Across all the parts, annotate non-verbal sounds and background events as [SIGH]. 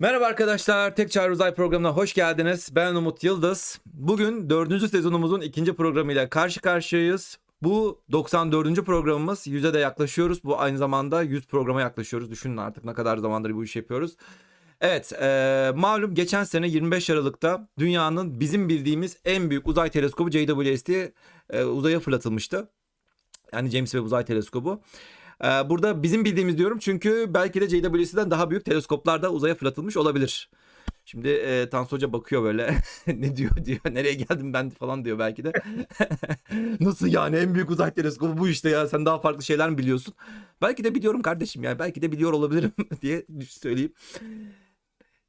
Merhaba arkadaşlar, Tek Çağrı Uzay programına hoş geldiniz. Ben Umut Yıldız. Bugün dördüncü sezonumuzun ikinci programıyla karşı karşıyayız. Bu 94. programımız. Yüze de yaklaşıyoruz. Bu aynı zamanda 100 programa yaklaşıyoruz. Düşünün artık ne kadar zamandır bu işi yapıyoruz. Evet, e, malum geçen sene 25 Aralık'ta dünyanın bizim bildiğimiz en büyük uzay teleskobu JWST e, uzaya fırlatılmıştı. Yani James Webb Uzay Teleskobu. Ee, burada bizim bildiğimiz diyorum çünkü belki de JWST'den daha büyük teleskoplar da uzaya fırlatılmış olabilir. Şimdi e, Tansu Hoca bakıyor böyle [LAUGHS] ne diyor diyor [LAUGHS] nereye geldim ben falan diyor belki de. [LAUGHS] Nasıl yani en büyük uzay teleskobu bu işte ya sen daha farklı şeyler mi biliyorsun? Belki de biliyorum kardeşim yani belki de biliyor olabilirim diye söyleyeyim.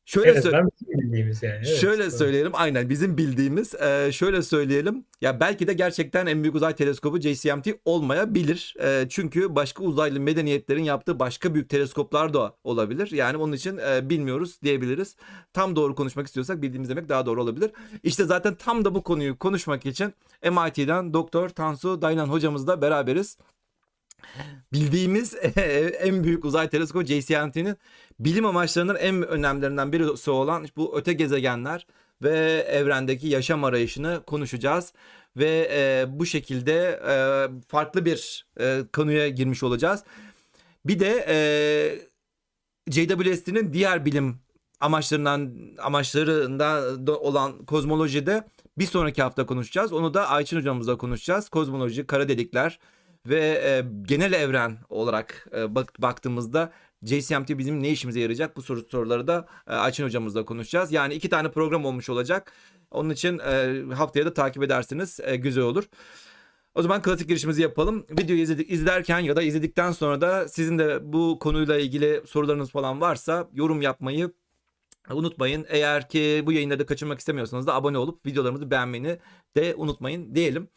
Şöyle ben bizim bildiğimiz yani. Evet, Şöyle doğru. söyleyelim aynen bizim bildiğimiz e, şöyle söyleyelim. Ya belki de gerçekten en büyük uzay teleskobu JCMT olmayabilir. E, çünkü başka uzaylı medeniyetlerin yaptığı başka büyük teleskoplar da olabilir. Yani onun için e, bilmiyoruz diyebiliriz. Tam doğru konuşmak istiyorsak bildiğimiz demek daha doğru olabilir. İşte zaten tam da bu konuyu konuşmak için MIT'den Doktor Tansu Daylan hocamızla beraberiz bildiğimiz [LAUGHS] en büyük uzay teleskobu JCMT'nin bilim amaçlarının en önemlilerinden birisi olan bu öte gezegenler ve evrendeki yaşam arayışını konuşacağız ve e, bu şekilde e, farklı bir e, konuya girmiş olacağız. Bir de e, JWST'nin diğer bilim amaçlarından amaçlarından da olan kozmolojide bir sonraki hafta konuşacağız. Onu da Ayçin hocamızla konuşacağız. Kozmoloji, kara delikler ve e, genel evren olarak e, bak, baktığımızda JCMT bizim ne işimize yarayacak bu soru soruları da e, Ayçin hocamızla konuşacağız. Yani iki tane program olmuş olacak. Onun için e, haftaya da takip edersiniz e, güzel olur. O zaman klasik girişimizi yapalım. Videoyu izledik, izlerken ya da izledikten sonra da sizin de bu konuyla ilgili sorularınız falan varsa yorum yapmayı unutmayın. Eğer ki bu yayınları da kaçırmak istemiyorsanız da abone olup videolarımızı beğenmeyi de unutmayın diyelim.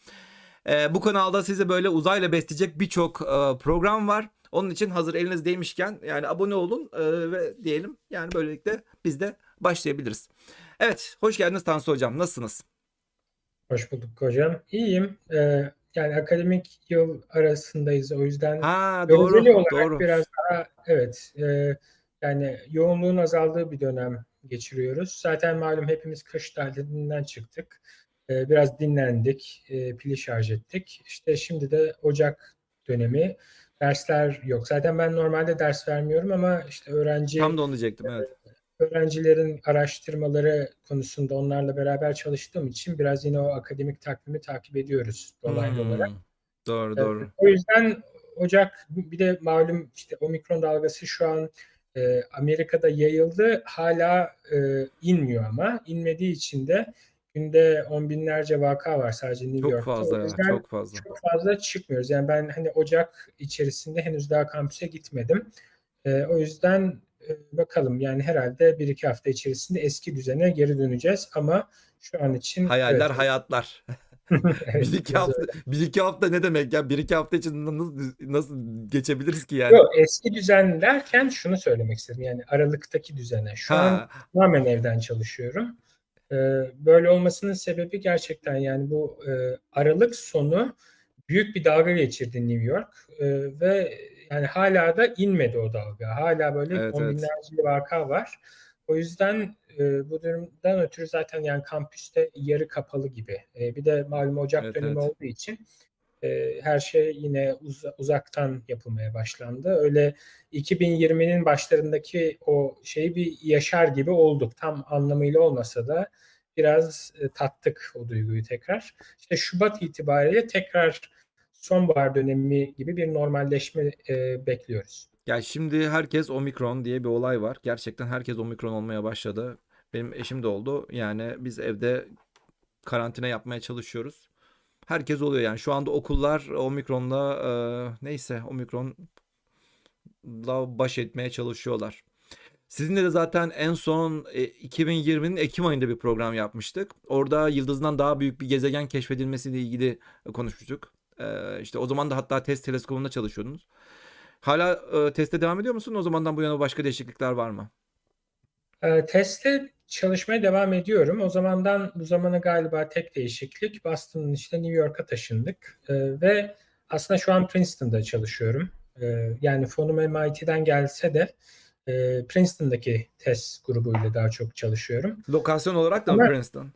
Ee, bu kanalda size böyle uzayla besleyecek birçok e, program var. Onun için hazır elinizdeymişken yani abone olun e, ve diyelim yani böylelikle biz de başlayabiliriz. Evet hoş geldiniz Tansu Hocam nasılsınız? Hoş bulduk hocam. İyiyim. Ee, yani akademik yıl arasındayız. O yüzden Ha doğru olarak doğru. biraz daha evet e, yani yoğunluğun azaldığı bir dönem geçiriyoruz. Zaten malum hepimiz kış tatilinden çıktık. Ee, biraz dinlendik, e, pili şarj ettik. İşte şimdi de Ocak dönemi. Dersler yok. Zaten ben normalde ders vermiyorum ama işte öğrenci Tam da onu diyecektim evet. öğrencilerin araştırmaları konusunda onlarla beraber çalıştığım için biraz yine o akademik takvimi takip ediyoruz dolaylı Hmm, olarak. Doğru Evet, doğru. O yüzden Ocak bir de malum işte omikron dalgası şu an e, Amerika'da yayıldı. Hala e, inmiyor ama inmediği için de günde on binlerce vaka var sadece New Çok York'ta. fazla O ya çok fazla. çok fazla çıkmıyoruz. Yani ben hani Ocak içerisinde henüz daha kampüse gitmedim. Ee, o yüzden e, bakalım yani herhalde bir iki hafta içerisinde eski düzene geri döneceğiz ama şu an için Hayaller evet, hayatlar. [LAUGHS] evet, Bir iki hafta, öyle. bir iki hafta ne demek ya? Bir iki hafta için nasıl, nasıl geçebiliriz ki yani? Yok, eski düzen derken şunu söylemek istedim yani Aralık'taki düzene. Şu an Ha, tamamen evden çalışıyorum. Ee, böyle olmasının sebebi gerçekten yani bu e, Aralık sonu büyük bir dalga geçirdi New York Ee, ve yani hala da inmedi o dalga. Hala böyle evet on evet. binlerce vaka var. O yüzden e, bu durumdan ötürü zaten yani kampüste yarı kapalı gibi. E, bir de malum Ocak Evet dönemi evet. olduğu için e, her şey yine uz- uzaktan yapılmaya başlandı. Öyle 2020'nin başlarındaki o şeyi bir yaşar gibi olduk. Tam anlamıyla olmasa da biraz e, tattık o duyguyu tekrar. İşte Şubat itibariyle tekrar sonbahar dönemi gibi bir normalleşme e, bekliyoruz. Ya şimdi herkes omikron diye bir olay var. Gerçekten herkes omikron olmaya başladı. Benim eşim de oldu. Yani biz evde karantina yapmaya çalışıyoruz. Herkes oluyor yani. Şu anda okullar omikronla e, neyse omikronla baş etmeye çalışıyorlar. Sizinle de zaten en son e, 2020'nin Ekim ayında bir program yapmıştık. Orada yıldızdan daha büyük bir gezegen keşfedilmesiyle ilgili konuşmuştuk. E, işte o zaman da hatta test teleskobunda çalışıyordunuz. Hala e, teste devam ediyor musun? O zamandan bu yana başka değişiklikler var mı? E, testte çalışmaya devam ediyorum. O zamandan bu zamana galiba tek değişiklik Boston'ın işte New York'a taşındık E, ve aslında şu an Princeton'da çalışıyorum. E, yani fonum MIT'den gelse de e, Princeton'daki test grubuyla daha çok çalışıyorum. Lokasyon olarak da mı Princeton?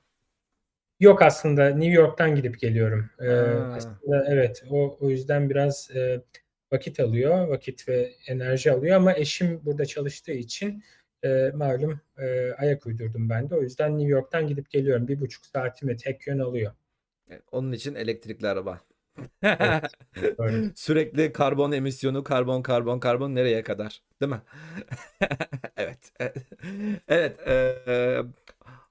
Yok aslında New York'tan gidip geliyorum. Ee, Ha. aslında evet o o yüzden biraz e, vakit alıyor, vakit ve enerji alıyor ama eşim burada çalıştığı için e, malum e, ayak uydurdum ben de. O yüzden New York'tan gidip geliyorum. Bir buçuk saatimi tek yön alıyor. Evet, Onun için elektrikli araba. [LAUGHS] Doğru. Sürekli karbon emisyonu, karbon, karbon, karbon nereye kadar? Değil mi? [LAUGHS] Evet. Evet. e,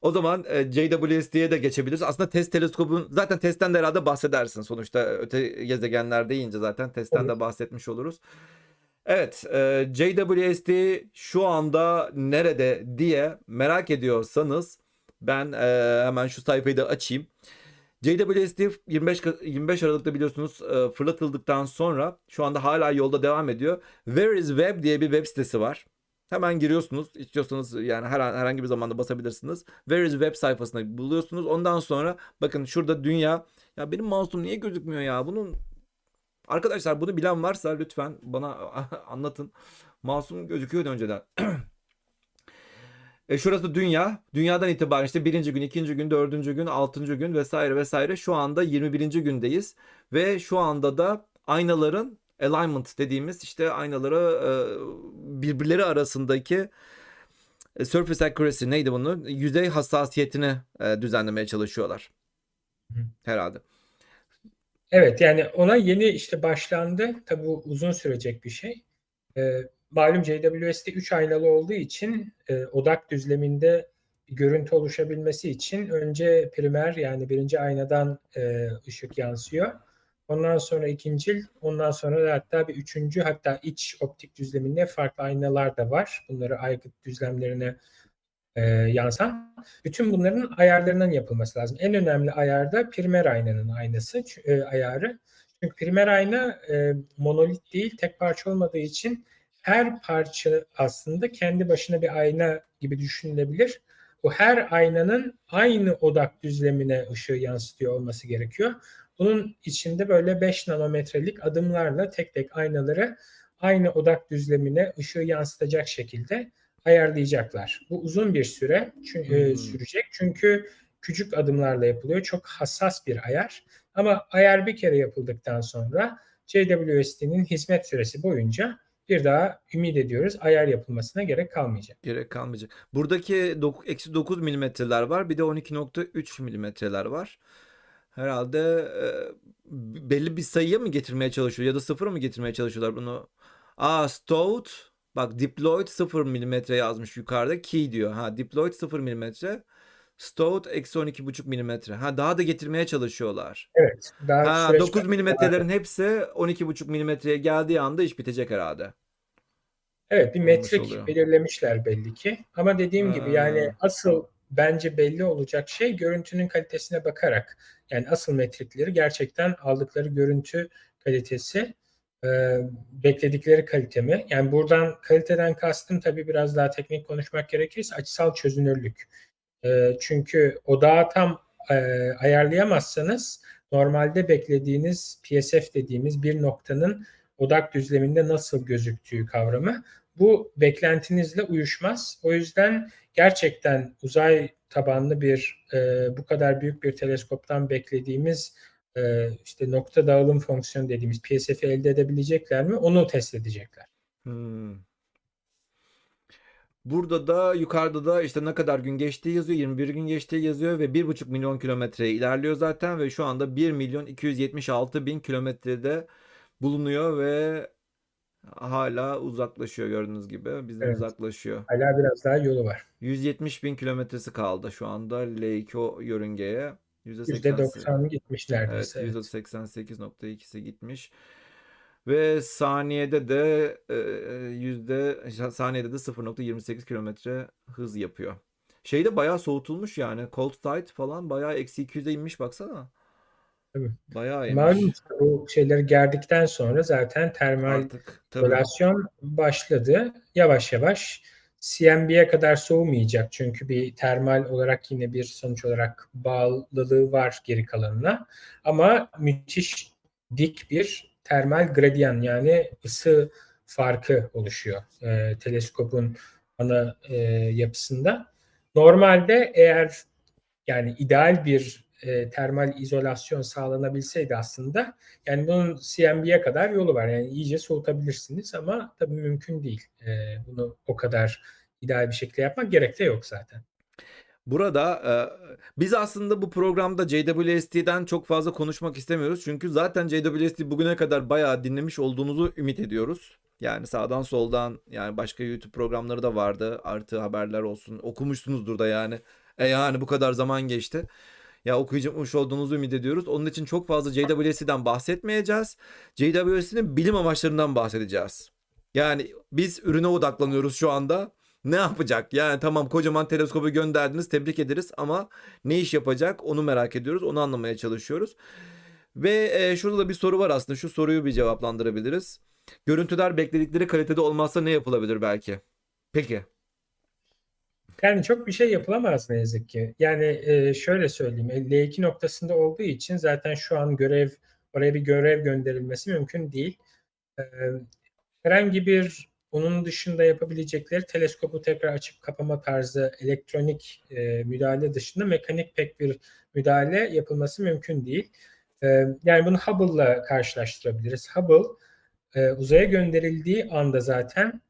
o zaman e, JWST'ye de geçebiliriz. Aslında test teleskobun zaten testten de herhalde bahsedersin. Sonuçta öte gezegenler deyince zaten testten de bahsetmiş oluruz. Evet, e, JWST şu anda nerede diye merak ediyorsanız ben e, hemen şu sayfayı da açayım. JWST 25 Ka- 25 Aralık'ta biliyorsunuz e, fırlatıldıktan sonra şu anda hala yolda devam ediyor. Where is Web diye bir web sitesi var. Hemen giriyorsunuz. İstiyorsanız yani her herhangi bir zamanda basabilirsiniz. Where is Web sayfasına buluyorsunuz. Ondan sonra bakın şurada dünya. Ya benim mouse'um niye gözükmüyor ya? Bunun Arkadaşlar bunu bilen varsa lütfen bana [LAUGHS] anlatın. Mouse'um gözüküyordu önceden. [CLEARS THROAT] E şurası dünya. Dünyadan itibaren işte birinci gün, ikinci gün, dördüncü gün, altıncı gün vesaire vesaire. Şu anda 21. gündeyiz. Ve şu anda da aynaların alignment dediğimiz işte aynaları e, birbirleri arasındaki e, surface accuracy neydi bunun? Yüzey hassasiyetini e, düzenlemeye çalışıyorlar. Herhalde. Evet yani ona yeni işte başlandı. Tabii bu uzun sürecek bir şey. Ee, malum JWST 3 aynalı olduğu için e, odak düzleminde görüntü oluşabilmesi için önce primer yani birinci aynadan e, ışık yansıyor. Ondan sonra ikincil, ondan sonra da hatta bir üçüncü hatta iç optik düzleminde farklı aynalar da var. Bunları aygıt düzlemlerine e, yansıtan. Bütün bunların ayarlarının yapılması lazım. En önemli ayar da primer aynanın aynası e, ayarı. Çünkü primer ayna e, monolit değil, tek parça olmadığı için her parça aslında kendi başına bir ayna gibi düşünülebilir. Bu her aynanın aynı odak düzlemine ışığı yansıtıyor olması gerekiyor. Bunun içinde böyle 5 nanometrelik adımlarla tek tek aynaları aynı odak düzlemine ışığı yansıtacak şekilde ayarlayacaklar. Bu uzun bir süre çü- e, Hmm. sürecek çünkü küçük adımlarla yapılıyor. Çok hassas bir ayar. Ama ayar bir kere yapıldıktan sonra JWST'nin hizmet süresi boyunca bir daha ümit ediyoruz ayar yapılmasına gerek kalmayacak. Gerek kalmayacak. Buradaki eksi 9 milimetreler var. Bir de 12.3 milimetreler var. Herhalde e, belli bir sayıya mı getirmeye çalışıyor ya da sıfır mı getirmeye çalışıyorlar bunu? Aa stowed bak diploid 0 milimetre yazmış yukarıda key diyor. Ha diploid 0 milimetre. Stowed eksi 12.5 milimetre. Ha daha da getirmeye çalışıyorlar. Evet. Daha Ha süreç 9 milimetrelerin hepsi 12.5 milimetreye geldiği anda iş bitecek herhalde. Evet bir metrik oluyor. belirlemişler belli ki. Ama dediğim gibi yani Ha. asıl bence belli olacak şey görüntünün kalitesine bakarak. Yani asıl metrikleri gerçekten aldıkları görüntü kalitesi, e, bekledikleri kalite mi? Yani buradan kaliteden kastım tabii biraz daha teknik konuşmak gerekirse açısal çözünürlük. E, çünkü odağı tam e, ayarlayamazsanız normalde beklediğiniz PSF dediğimiz bir noktanın odak düzleminde nasıl gözüktüğü kavramı bu beklentinizle uyuşmaz. O yüzden gerçekten uzay tabanlı bir e, bu kadar büyük bir teleskoptan beklediğimiz e, işte nokta dağılım fonksiyonu dediğimiz PSF'i elde edebilecekler mi? Onu test edecekler. Hmm. Burada da yukarıda da işte ne kadar gün geçtiği yazıyor. 21 gün geçtiği yazıyor ve 1,5 milyon kilometreye ilerliyor zaten ve şu anda 1 milyon 276 bin kilometrede bulunuyor ve hala uzaklaşıyor gördüğünüz gibi. Bizden Evet. uzaklaşıyor. Hala biraz daha yolu var. 170 bin kilometresi kaldı şu anda L2 yörüngeye. %88. %90 gitmiş Evet. Evet. %88.2'si gitmiş. Ve saniyede de e, yüzde saniyede de 0.28 kilometre hız yapıyor. Şeyde bayağı soğutulmuş yani. Cold Tide falan bayağı eksi 200'e inmiş baksana. Tabii. Bayağı Malum inmiş işte bu şeyleri gerdikten sonra zaten termal artık. Izolasyon başladı. Yavaş yavaş CMB'ye kadar soğumayacak. Çünkü bir termal olarak yine bir sonuç olarak bağlılığı var geri kalanına. Ama müthiş dik bir termal gradyan yani ısı farkı oluşuyor e, teleskopun ana e, yapısında. Normalde eğer yani ideal bir e, termal izolasyon sağlanabilseydi aslında yani bunun CMB'ye kadar yolu var. Yani iyice soğutabilirsiniz ama tabii mümkün değil. E, bunu o kadar ideal bir şekilde yapmak gerek de yok zaten. Burada e, biz aslında bu programda JWST'den çok fazla konuşmak istemiyoruz. Çünkü zaten JWST bugüne kadar bayağı dinlemiş olduğunuzu ümit ediyoruz. Yani sağdan soldan yani başka YouTube programları da vardı. Artı haberler olsun. Okumuşsunuzdur da yani. E yani bu kadar zaman geçti. Ya okuyacakmış olduğunuzu ümit ediyoruz. Onun için çok fazla JWST'den bahsetmeyeceğiz. JWST'nin bilim amaçlarından bahsedeceğiz. Yani biz ürüne odaklanıyoruz şu anda. Ne yapacak? Yani tamam kocaman teleskobu gönderdiniz tebrik ederiz ama ne iş yapacak onu merak ediyoruz. Onu anlamaya çalışıyoruz. Ve e, şurada da bir soru var aslında. Şu soruyu bir cevaplandırabiliriz. Görüntüler bekledikleri kalitede olmazsa ne yapılabilir belki? Peki. Yani çok bir şey yapılamaz ne yazık ki. Yani e, şöyle söyleyeyim. L2 noktasında olduğu için zaten şu an görev oraya bir görev gönderilmesi mümkün değil. E, herhangi bir onun dışında yapabilecekleri teleskopu tekrar açıp kapama tarzı elektronik e, müdahale dışında mekanik pek bir müdahale yapılması mümkün değil. E, yani bunu Hubble'la karşılaştırabiliriz. Hubble e, uzaya gönderildiği anda zaten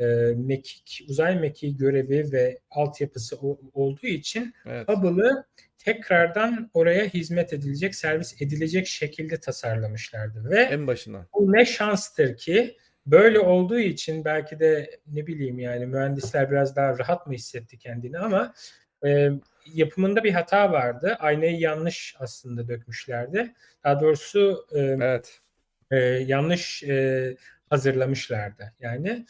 e, mekik, uzay mekiği görevi ve altyapısı o, olduğu için Evet. Hubble'ı tekrardan oraya hizmet edilecek, servis edilecek şekilde tasarlamışlardı. Ve En başından. bu ne şanstır ki böyle olduğu için belki de ne bileyim yani mühendisler biraz daha rahat mı hissetti kendini ama e, yapımında bir hata vardı. Aynayı yanlış aslında dökmüşlerdi. Daha doğrusu e, Evet. e, yanlış e, hazırlamışlardı. Yani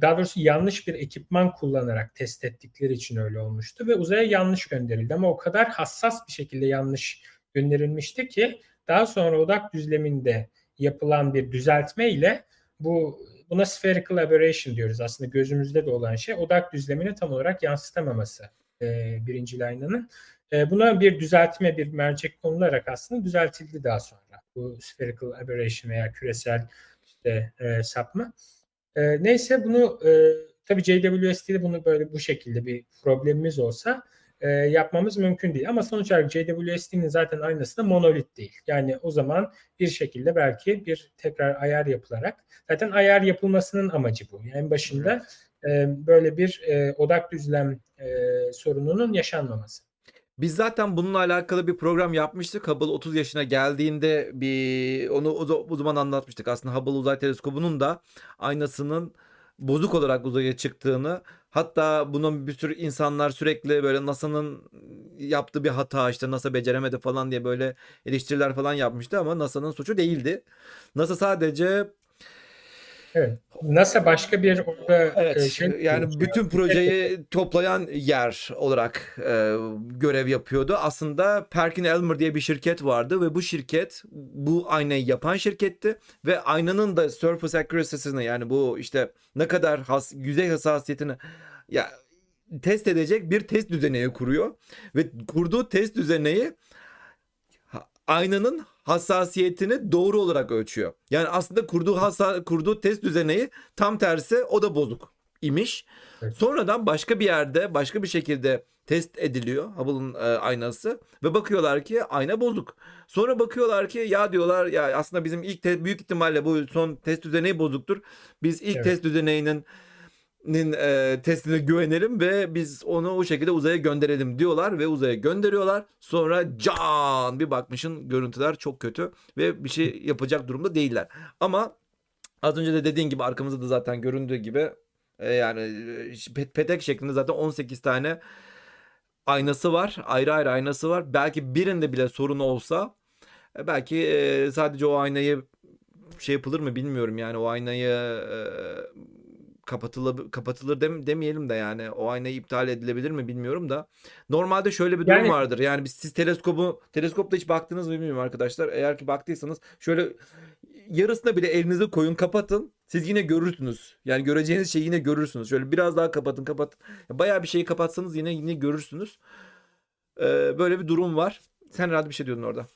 daha doğrusu yanlış bir ekipman kullanarak test ettikleri için öyle olmuştu ve uzaya yanlış gönderildi ama o kadar hassas bir şekilde yanlış gönderilmişti ki daha sonra odak düzleminde yapılan bir düzeltme ile bu buna spherical aberration diyoruz aslında gözümüzde de olan şey odak düzlemini tam olarak yansıtamaması e, birinci aynanın. E, buna bir düzeltme bir mercek konularak aslında düzeltildi daha sonra bu spherical aberration veya küresel işte e, sapma. E, neyse bunu e, tabii JWST'de bunu böyle bu şekilde bir problemimiz olsa e, yapmamız mümkün değil. Ama sonuç olarak JWST'nin zaten aynası da monolit değil. Yani o zaman bir şekilde belki bir tekrar ayar yapılarak zaten ayar yapılmasının amacı bu. Yani en başında e, böyle bir e, odak düzlem e, sorununun yaşanmaması. Biz zaten bununla alakalı bir program yapmıştık. Hubble 30 yaşına geldiğinde bir onu o, zaman anlatmıştık. Aslında Hubble Uzay Teleskobu'nun da aynasının bozuk olarak uzaya çıktığını hatta bunun bir sürü insanlar sürekli böyle NASA'nın yaptığı bir hata işte NASA beceremedi falan diye böyle eleştiriler falan yapmıştı ama NASA'nın suçu değildi. NASA sadece Evet. NASA başka bir orada Evet, e, şey yani bütün projeyi toplayan yer olarak e, görev yapıyordu. Aslında Perkin Elmer diye bir şirket vardı ve bu şirket bu aynayı yapan şirketti ve aynanın da surface accuracy'sini yani bu işte ne kadar has, yüzey hassasiyetini ya test edecek bir test düzeneği kuruyor ve kurduğu test düzeneği aynanın hassasiyetini doğru olarak ölçüyor. Yani aslında kurduğu hassa kurduğu test düzeneği tam tersi o da bozuk imiş. Evet. Sonradan başka bir yerde başka bir şekilde test ediliyor Hubble'ın e, aynası ve bakıyorlar ki ayna bozuk. Sonra bakıyorlar ki ya diyorlar ya aslında bizim ilk te- büyük ihtimalle bu son test düzeneği bozuktur. Biz ilk Evet. test düzeneğinin nin e, testine güvenelim ve biz onu o şekilde uzaya gönderelim diyorlar ve uzaya gönderiyorlar. Sonra can bir bakmışın görüntüler çok kötü ve bir şey yapacak durumda değiller. Ama az önce de dediğin gibi arkamızda da zaten göründüğü gibi e, yani e, pet- petek şeklinde zaten 18 tane aynası var. Ayrı ayrı aynası var. Belki birinde bile sorun olsa e, belki e, sadece o aynayı şey yapılır mı bilmiyorum yani o aynayı e, kapatılır kapatılır dem- demeyelim de yani o aynayı iptal edilebilir mi bilmiyorum da. Normalde şöyle bir durum Yani- vardır. Yani biz, siz teleskobu teleskopta hiç baktınız mı bilmiyorum arkadaşlar. Eğer ki baktıysanız şöyle yarısına bile elinizi koyun kapatın. Siz yine görürsünüz. Yani göreceğiniz şeyi yine görürsünüz. Şöyle biraz daha kapatın kapatın bayağı bir şeyi kapatsanız yine yine görürsünüz. Ee, böyle bir durum var. Sen herhalde bir şey diyordun orada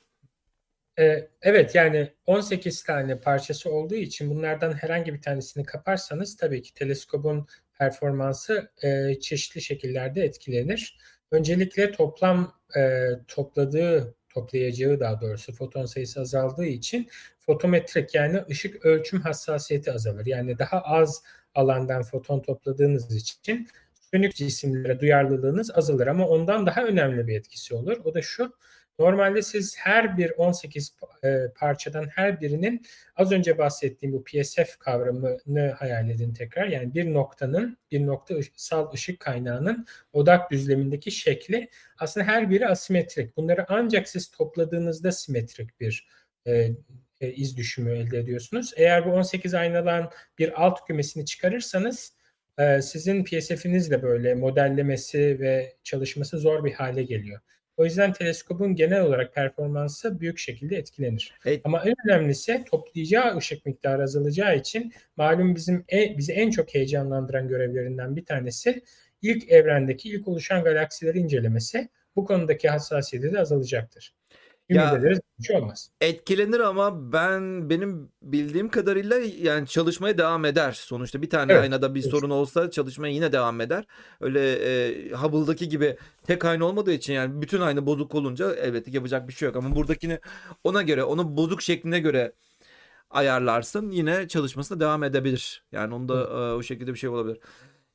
Ee, evet yani 18 tane parçası olduğu için bunlardan herhangi bir tanesini kaparsanız tabii ki teleskobun performansı e, çeşitli şekillerde etkilenir. Öncelikle toplam e, topladığı, toplayacağı daha doğrusu foton sayısı azaldığı için fotometrik yani ışık ölçüm hassasiyeti azalır. Yani daha az alandan foton topladığınız için sönük cisimlere duyarlılığınız azalır ama ondan daha önemli bir etkisi olur. O da şu, Normalde siz her bir 18 e, parçadan her birinin az önce bahsettiğim bu PSF kavramını hayal edin tekrar. Yani bir noktanın, bir noktasal ışık kaynağının odak düzlemindeki şekli aslında her biri asimetrik. Bunları ancak siz topladığınızda simetrik bir e, e, iz düşümü elde ediyorsunuz. Eğer bu 18 aynadan bir alt kümesini çıkarırsanız sizin PSF'iniz de böyle modellemesi ve çalışması zor bir hale geliyor. O yüzden teleskopun genel olarak performansı büyük şekilde etkilenir. Evet. Ama en önemlisi toplayacağı ışık miktarı azalacağı için malum bizim e, bizi en çok heyecanlandıran görevlerinden bir tanesi ilk evrendeki ilk oluşan galaksileri incelemesi. Bu konudaki hassasiyeti de azalacaktır. Ümit ya, ederiz bir şey olmaz. Etkilenir ama ben benim bildiğim kadarıyla yani çalışmaya devam eder. Sonuçta bir tane Evet. aynada bir Evet. sorun olsa çalışmaya yine devam eder. Öyle e, Hubble'daki gibi tek ayna olmadığı için yani bütün ayna bozuk olunca evet yapacak bir şey yok. Ama buradakini ona göre onu bozuk şekline göre ayarlarsın yine çalışmasına devam edebilir. Yani onda e, o şekilde bir şey olabilir.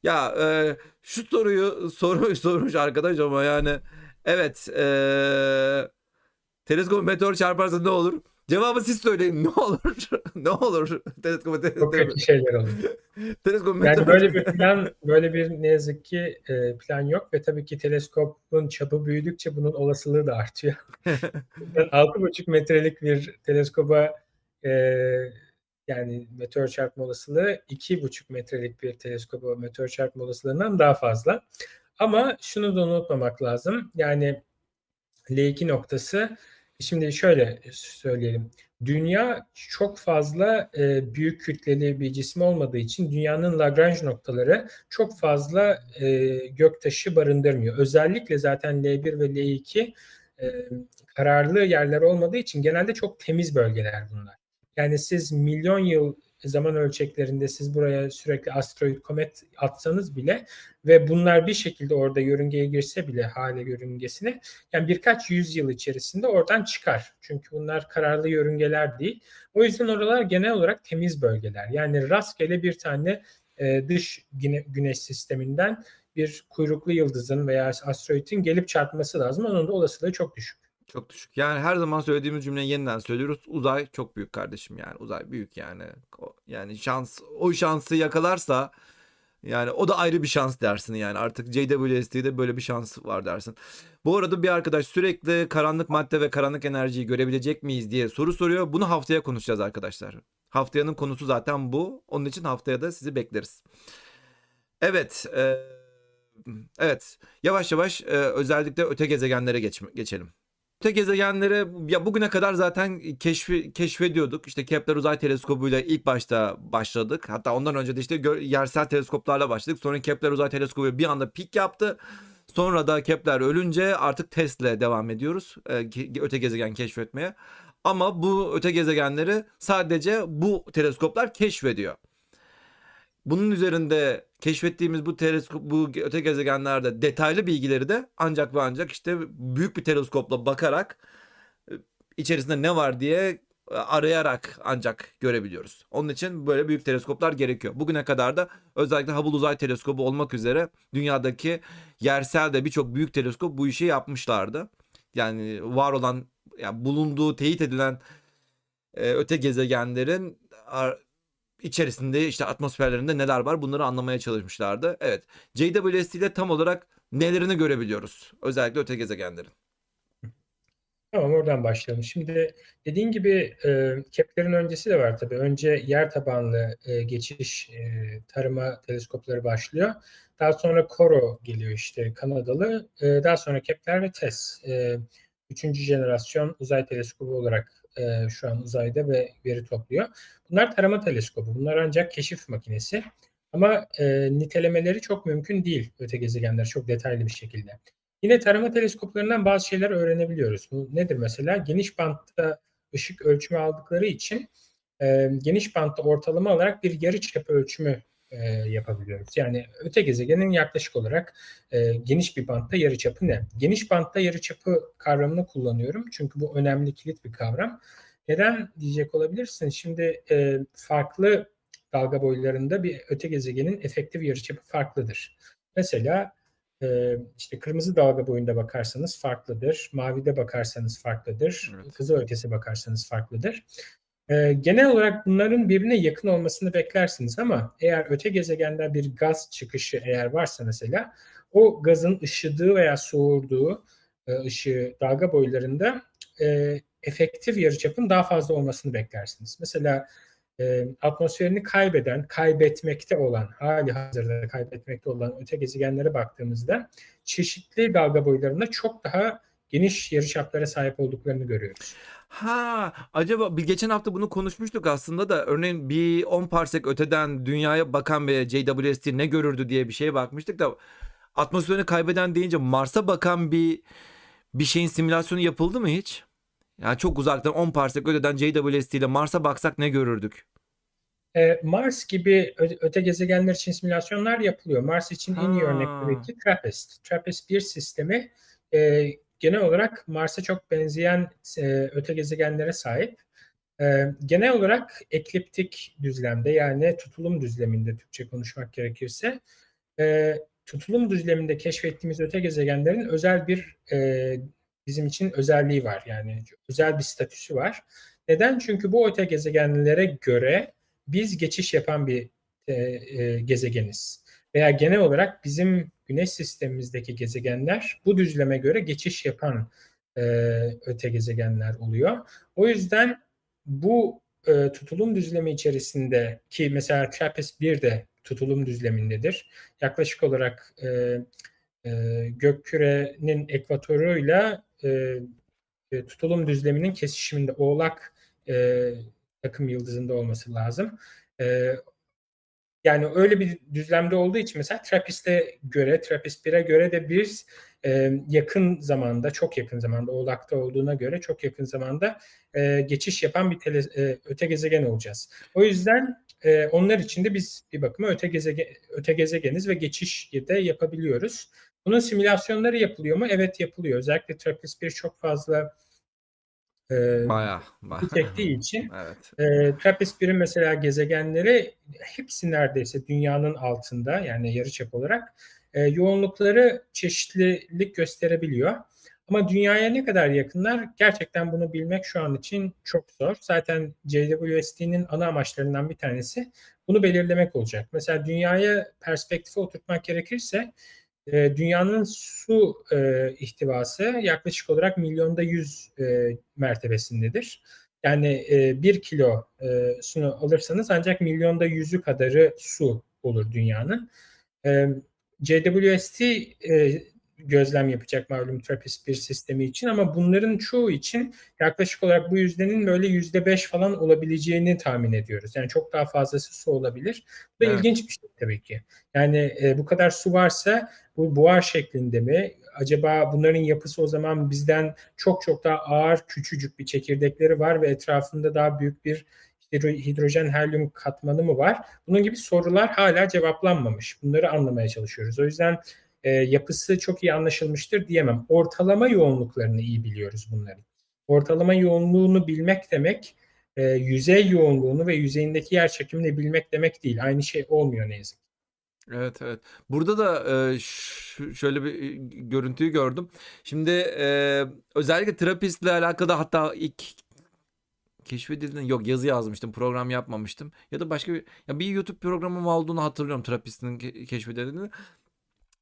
Ya e, şu soruyu soru [LAUGHS] sormuş arkadaş ama yani evet eee Teleskop meteor çarparsa ne olur? Cevabı siz söyleyin. Ne olur? [LAUGHS] ne olur? Teleskop te- Çok kötü şeyler olur. [LAUGHS] Teleskop meteor. Yani böyle bir plan, böyle bir ne yazık ki e, plan yok ve tabii ki teleskopun çapı büyüdükçe bunun olasılığı da artıyor. [LAUGHS] Yani 6,5 metrelik bir teleskoba e, yani meteor çarpma olasılığı 2,5 metrelik bir teleskoba meteor çarpma olasılığından daha fazla. Ama şunu da unutmamak lazım. Yani L2 noktası Şimdi şöyle söyleyelim. Dünya çok fazla e, büyük kütleli bir cisim olmadığı için dünyanın Lagrange noktaları çok fazla e, göktaşı barındırmıyor. Özellikle zaten L1 ve L2 e, kararlı yerler olmadığı için genelde çok temiz bölgeler bunlar. Yani siz milyon yıl zaman ölçeklerinde siz buraya sürekli asteroid komet atsanız bile ve bunlar bir şekilde orada yörüngeye girse bile hale yörüngesine yani birkaç yüzyıl içerisinde oradan çıkar. Çünkü bunlar kararlı yörüngeler değil. O yüzden oralar genel olarak temiz bölgeler. Yani rastgele bir tane e, dış güne, güneş sisteminden bir kuyruklu yıldızın veya asteroidin gelip çarpması lazım. Onun da olasılığı çok düşük. Çok düşük. Yani her zaman söylediğimiz cümleyi yeniden söylüyoruz. Uzay çok büyük kardeşim yani. Uzay büyük yani. Yani şans o şansı yakalarsa yani o da ayrı bir şans dersin yani. Artık JWST'de böyle bir şans var dersin. Bu arada bir arkadaş sürekli karanlık madde ve karanlık enerjiyi görebilecek miyiz diye soru soruyor. Bunu haftaya konuşacağız arkadaşlar. Haftayanın konusu zaten bu. Onun için haftaya da sizi bekleriz. Evet. E, evet. Yavaş yavaş e, özellikle öte gezegenlere geç, geçelim. Öte gezegenlere ya bugüne kadar zaten keşfi, keşfediyorduk. İşte Kepler Uzay Teleskobu'yla ilk başta başladık. Hatta ondan önce de işte yersel teleskoplarla başladık. Sonra Kepler Uzay Teleskobu bir anda pik yaptı. Sonra da Kepler ölünce artık TESS'le devam ediyoruz. Öte gezegen keşfetmeye. Ama bu öte gezegenleri sadece bu teleskoplar keşfediyor. Bunun üzerinde keşfettiğimiz bu teleskop bu öte gezegenlerde detaylı bilgileri de ancak ve ancak işte büyük bir teleskopla bakarak e, içerisinde ne var diye e, arayarak ancak görebiliyoruz. Onun için böyle büyük teleskoplar gerekiyor. Bugüne kadar da özellikle Hubble Uzay Teleskobu olmak üzere dünyadaki yersel de birçok büyük teleskop bu işi yapmışlardı. Yani var olan yani bulunduğu teyit edilen e, öte gezegenlerin içerisinde işte atmosferlerinde neler var bunları anlamaya çalışmışlardı. Evet JWST ile tam olarak nelerini görebiliyoruz özellikle öte gezegenlerin. Tamam oradan başlayalım. Şimdi dediğin gibi e, Kepler'in öncesi de var tabii. Önce yer tabanlı e, geçiş e, tarıma teleskopları başlıyor. Daha sonra CORO geliyor işte Kanadalı. E, daha sonra Kepler ve TESS. E, üçüncü jenerasyon uzay teleskobu olarak e, şu an uzayda ve veri topluyor. Bunlar tarama teleskobu. Bunlar ancak keşif makinesi. Ama e, nitelemeleri çok mümkün değil öte gezegenler çok detaylı bir şekilde. Yine tarama teleskoplarından bazı şeyler öğrenebiliyoruz. Bu nedir mesela? Geniş bantta ışık ölçümü aldıkları için e, geniş bantta ortalama olarak bir yarı çapı ölçümü e, yapabiliyoruz. Yani öte gezegenin yaklaşık olarak e, geniş bir bantta yarıçapı ne? Geniş bantta yarıçapı kavramını kullanıyorum. Çünkü bu önemli kilit bir kavram. Neden diyecek olabilirsin? Şimdi e, farklı dalga boylarında bir öte gezegenin efektif yarıçapı farklıdır. Mesela e, işte kırmızı dalga boyunda bakarsanız farklıdır. Mavide bakarsanız farklıdır. Evet. Kızıl ötesi bakarsanız farklıdır. E, genel olarak bunların birbirine yakın olmasını beklersiniz ama eğer öte gezegende bir gaz çıkışı eğer varsa mesela o gazın ışıdığı veya soğurduğu e, ışığı dalga boylarında e, efektif yarıçapın daha fazla olmasını beklersiniz. Mesela e, atmosferini kaybeden, kaybetmekte olan, hali hazırda kaybetmekte olan öte gezegenlere baktığımızda çeşitli dalga boylarında çok daha geniş yarıçaplara sahip olduklarını görüyoruz. Ha, acaba bir geçen hafta bunu konuşmuştuk aslında da örneğin bir 10 parsek öteden dünyaya bakan bir JWST ne görürdü diye bir şeye bakmıştık da atmosferini kaybeden deyince Mars'a bakan bir bir şeyin simülasyonu yapıldı mı hiç? Yani çok uzaktan 10 parsek öteden JWST ile Mars'a baksak ne görürdük? Ee, Mars gibi öte gezegenler için simülasyonlar yapılıyor. Mars için en iyi örnek tabii ki TRAPPIST. TRAPPIST bir sistemi e, genel olarak Mars'a çok benzeyen e, öte gezegenlere sahip. E, genel olarak ekliptik düzlemde yani tutulum düzleminde Türkçe konuşmak gerekirse e, tutulum düzleminde keşfettiğimiz öte gezegenlerin özel bir e, bizim için özelliği var. Yani özel bir statüsü var. Neden? Çünkü bu öte gezegenlere göre biz geçiş yapan bir e, e, gezegeniz. Veya genel olarak bizim güneş sistemimizdeki gezegenler bu düzleme göre geçiş yapan e, öte gezegenler oluyor. O yüzden bu e, tutulum düzlemi içerisinde ki mesela TRAPPIST-1 de tutulum düzlemindedir. Yaklaşık olarak e, e, gökkürenin ekvatoruyla e, e, tutulum düzleminin kesişiminde Oğlak e, takım yıldızında olması lazım. E, yani öyle bir düzlemde olduğu için mesela Trappist'e göre, Trappist 1'e göre de biz e, yakın zamanda, çok yakın zamanda, Oğlak'ta olduğuna göre çok yakın zamanda e, geçiş yapan bir tele, e, öte gezegen olacağız. O yüzden e, onlar için de biz bir bakıma öte, gezegen, öte gezegeniz ve geçiş de yapabiliyoruz. Bunun simülasyonları yapılıyor mu? Evet yapılıyor. Özellikle Trappist 1 çok fazla e, bayağı, bayağı. çektiği için evet. e, Trappist 1'in mesela gezegenleri hepsi neredeyse dünyanın altında yani yarıçap olarak e, yoğunlukları çeşitlilik gösterebiliyor. Ama dünyaya ne kadar yakınlar gerçekten bunu bilmek şu an için çok zor. Zaten JWST'nin ana amaçlarından bir tanesi bunu belirlemek olacak. Mesela dünyaya perspektife oturtmak gerekirse e, dünyanın su e, ihtivası yaklaşık olarak milyonda yüz e, mertebesindedir. Yani e, bir kilo e, sunu alırsanız ancak milyonda yüzü kadarı su olur dünyanın. E, JWST e, gözlem yapacak malum TRAPPIST bir sistemi için ama bunların çoğu için yaklaşık olarak bu yüzdenin böyle yüzde beş falan olabileceğini tahmin ediyoruz. Yani çok daha fazlası su olabilir. Bu da evet. ilginç bir şey tabii ki. Yani e, bu kadar su varsa bu buhar şeklinde mi? Acaba bunların yapısı o zaman bizden çok çok daha ağır küçücük bir çekirdekleri var ve etrafında daha büyük bir hidrojen helyum katmanı mı var? Bunun gibi sorular hala cevaplanmamış. Bunları anlamaya çalışıyoruz. O yüzden e, yapısı çok iyi anlaşılmıştır diyemem. Ortalama yoğunluklarını iyi biliyoruz bunların. Ortalama yoğunluğunu bilmek demek e, yüzey yoğunluğunu ve yüzeyindeki yer çekimini bilmek demek değil. Aynı şey olmuyor ne yazık Evet evet. Burada da e, şöyle bir e, görüntüyü gördüm. Şimdi e, özellikle terapistle alakalı hatta ilk keşfedilen yok yazı yazmıştım program yapmamıştım ya da başka bir ya bir YouTube programım olduğunu hatırlıyorum terapistin ke- keşfedildiğini.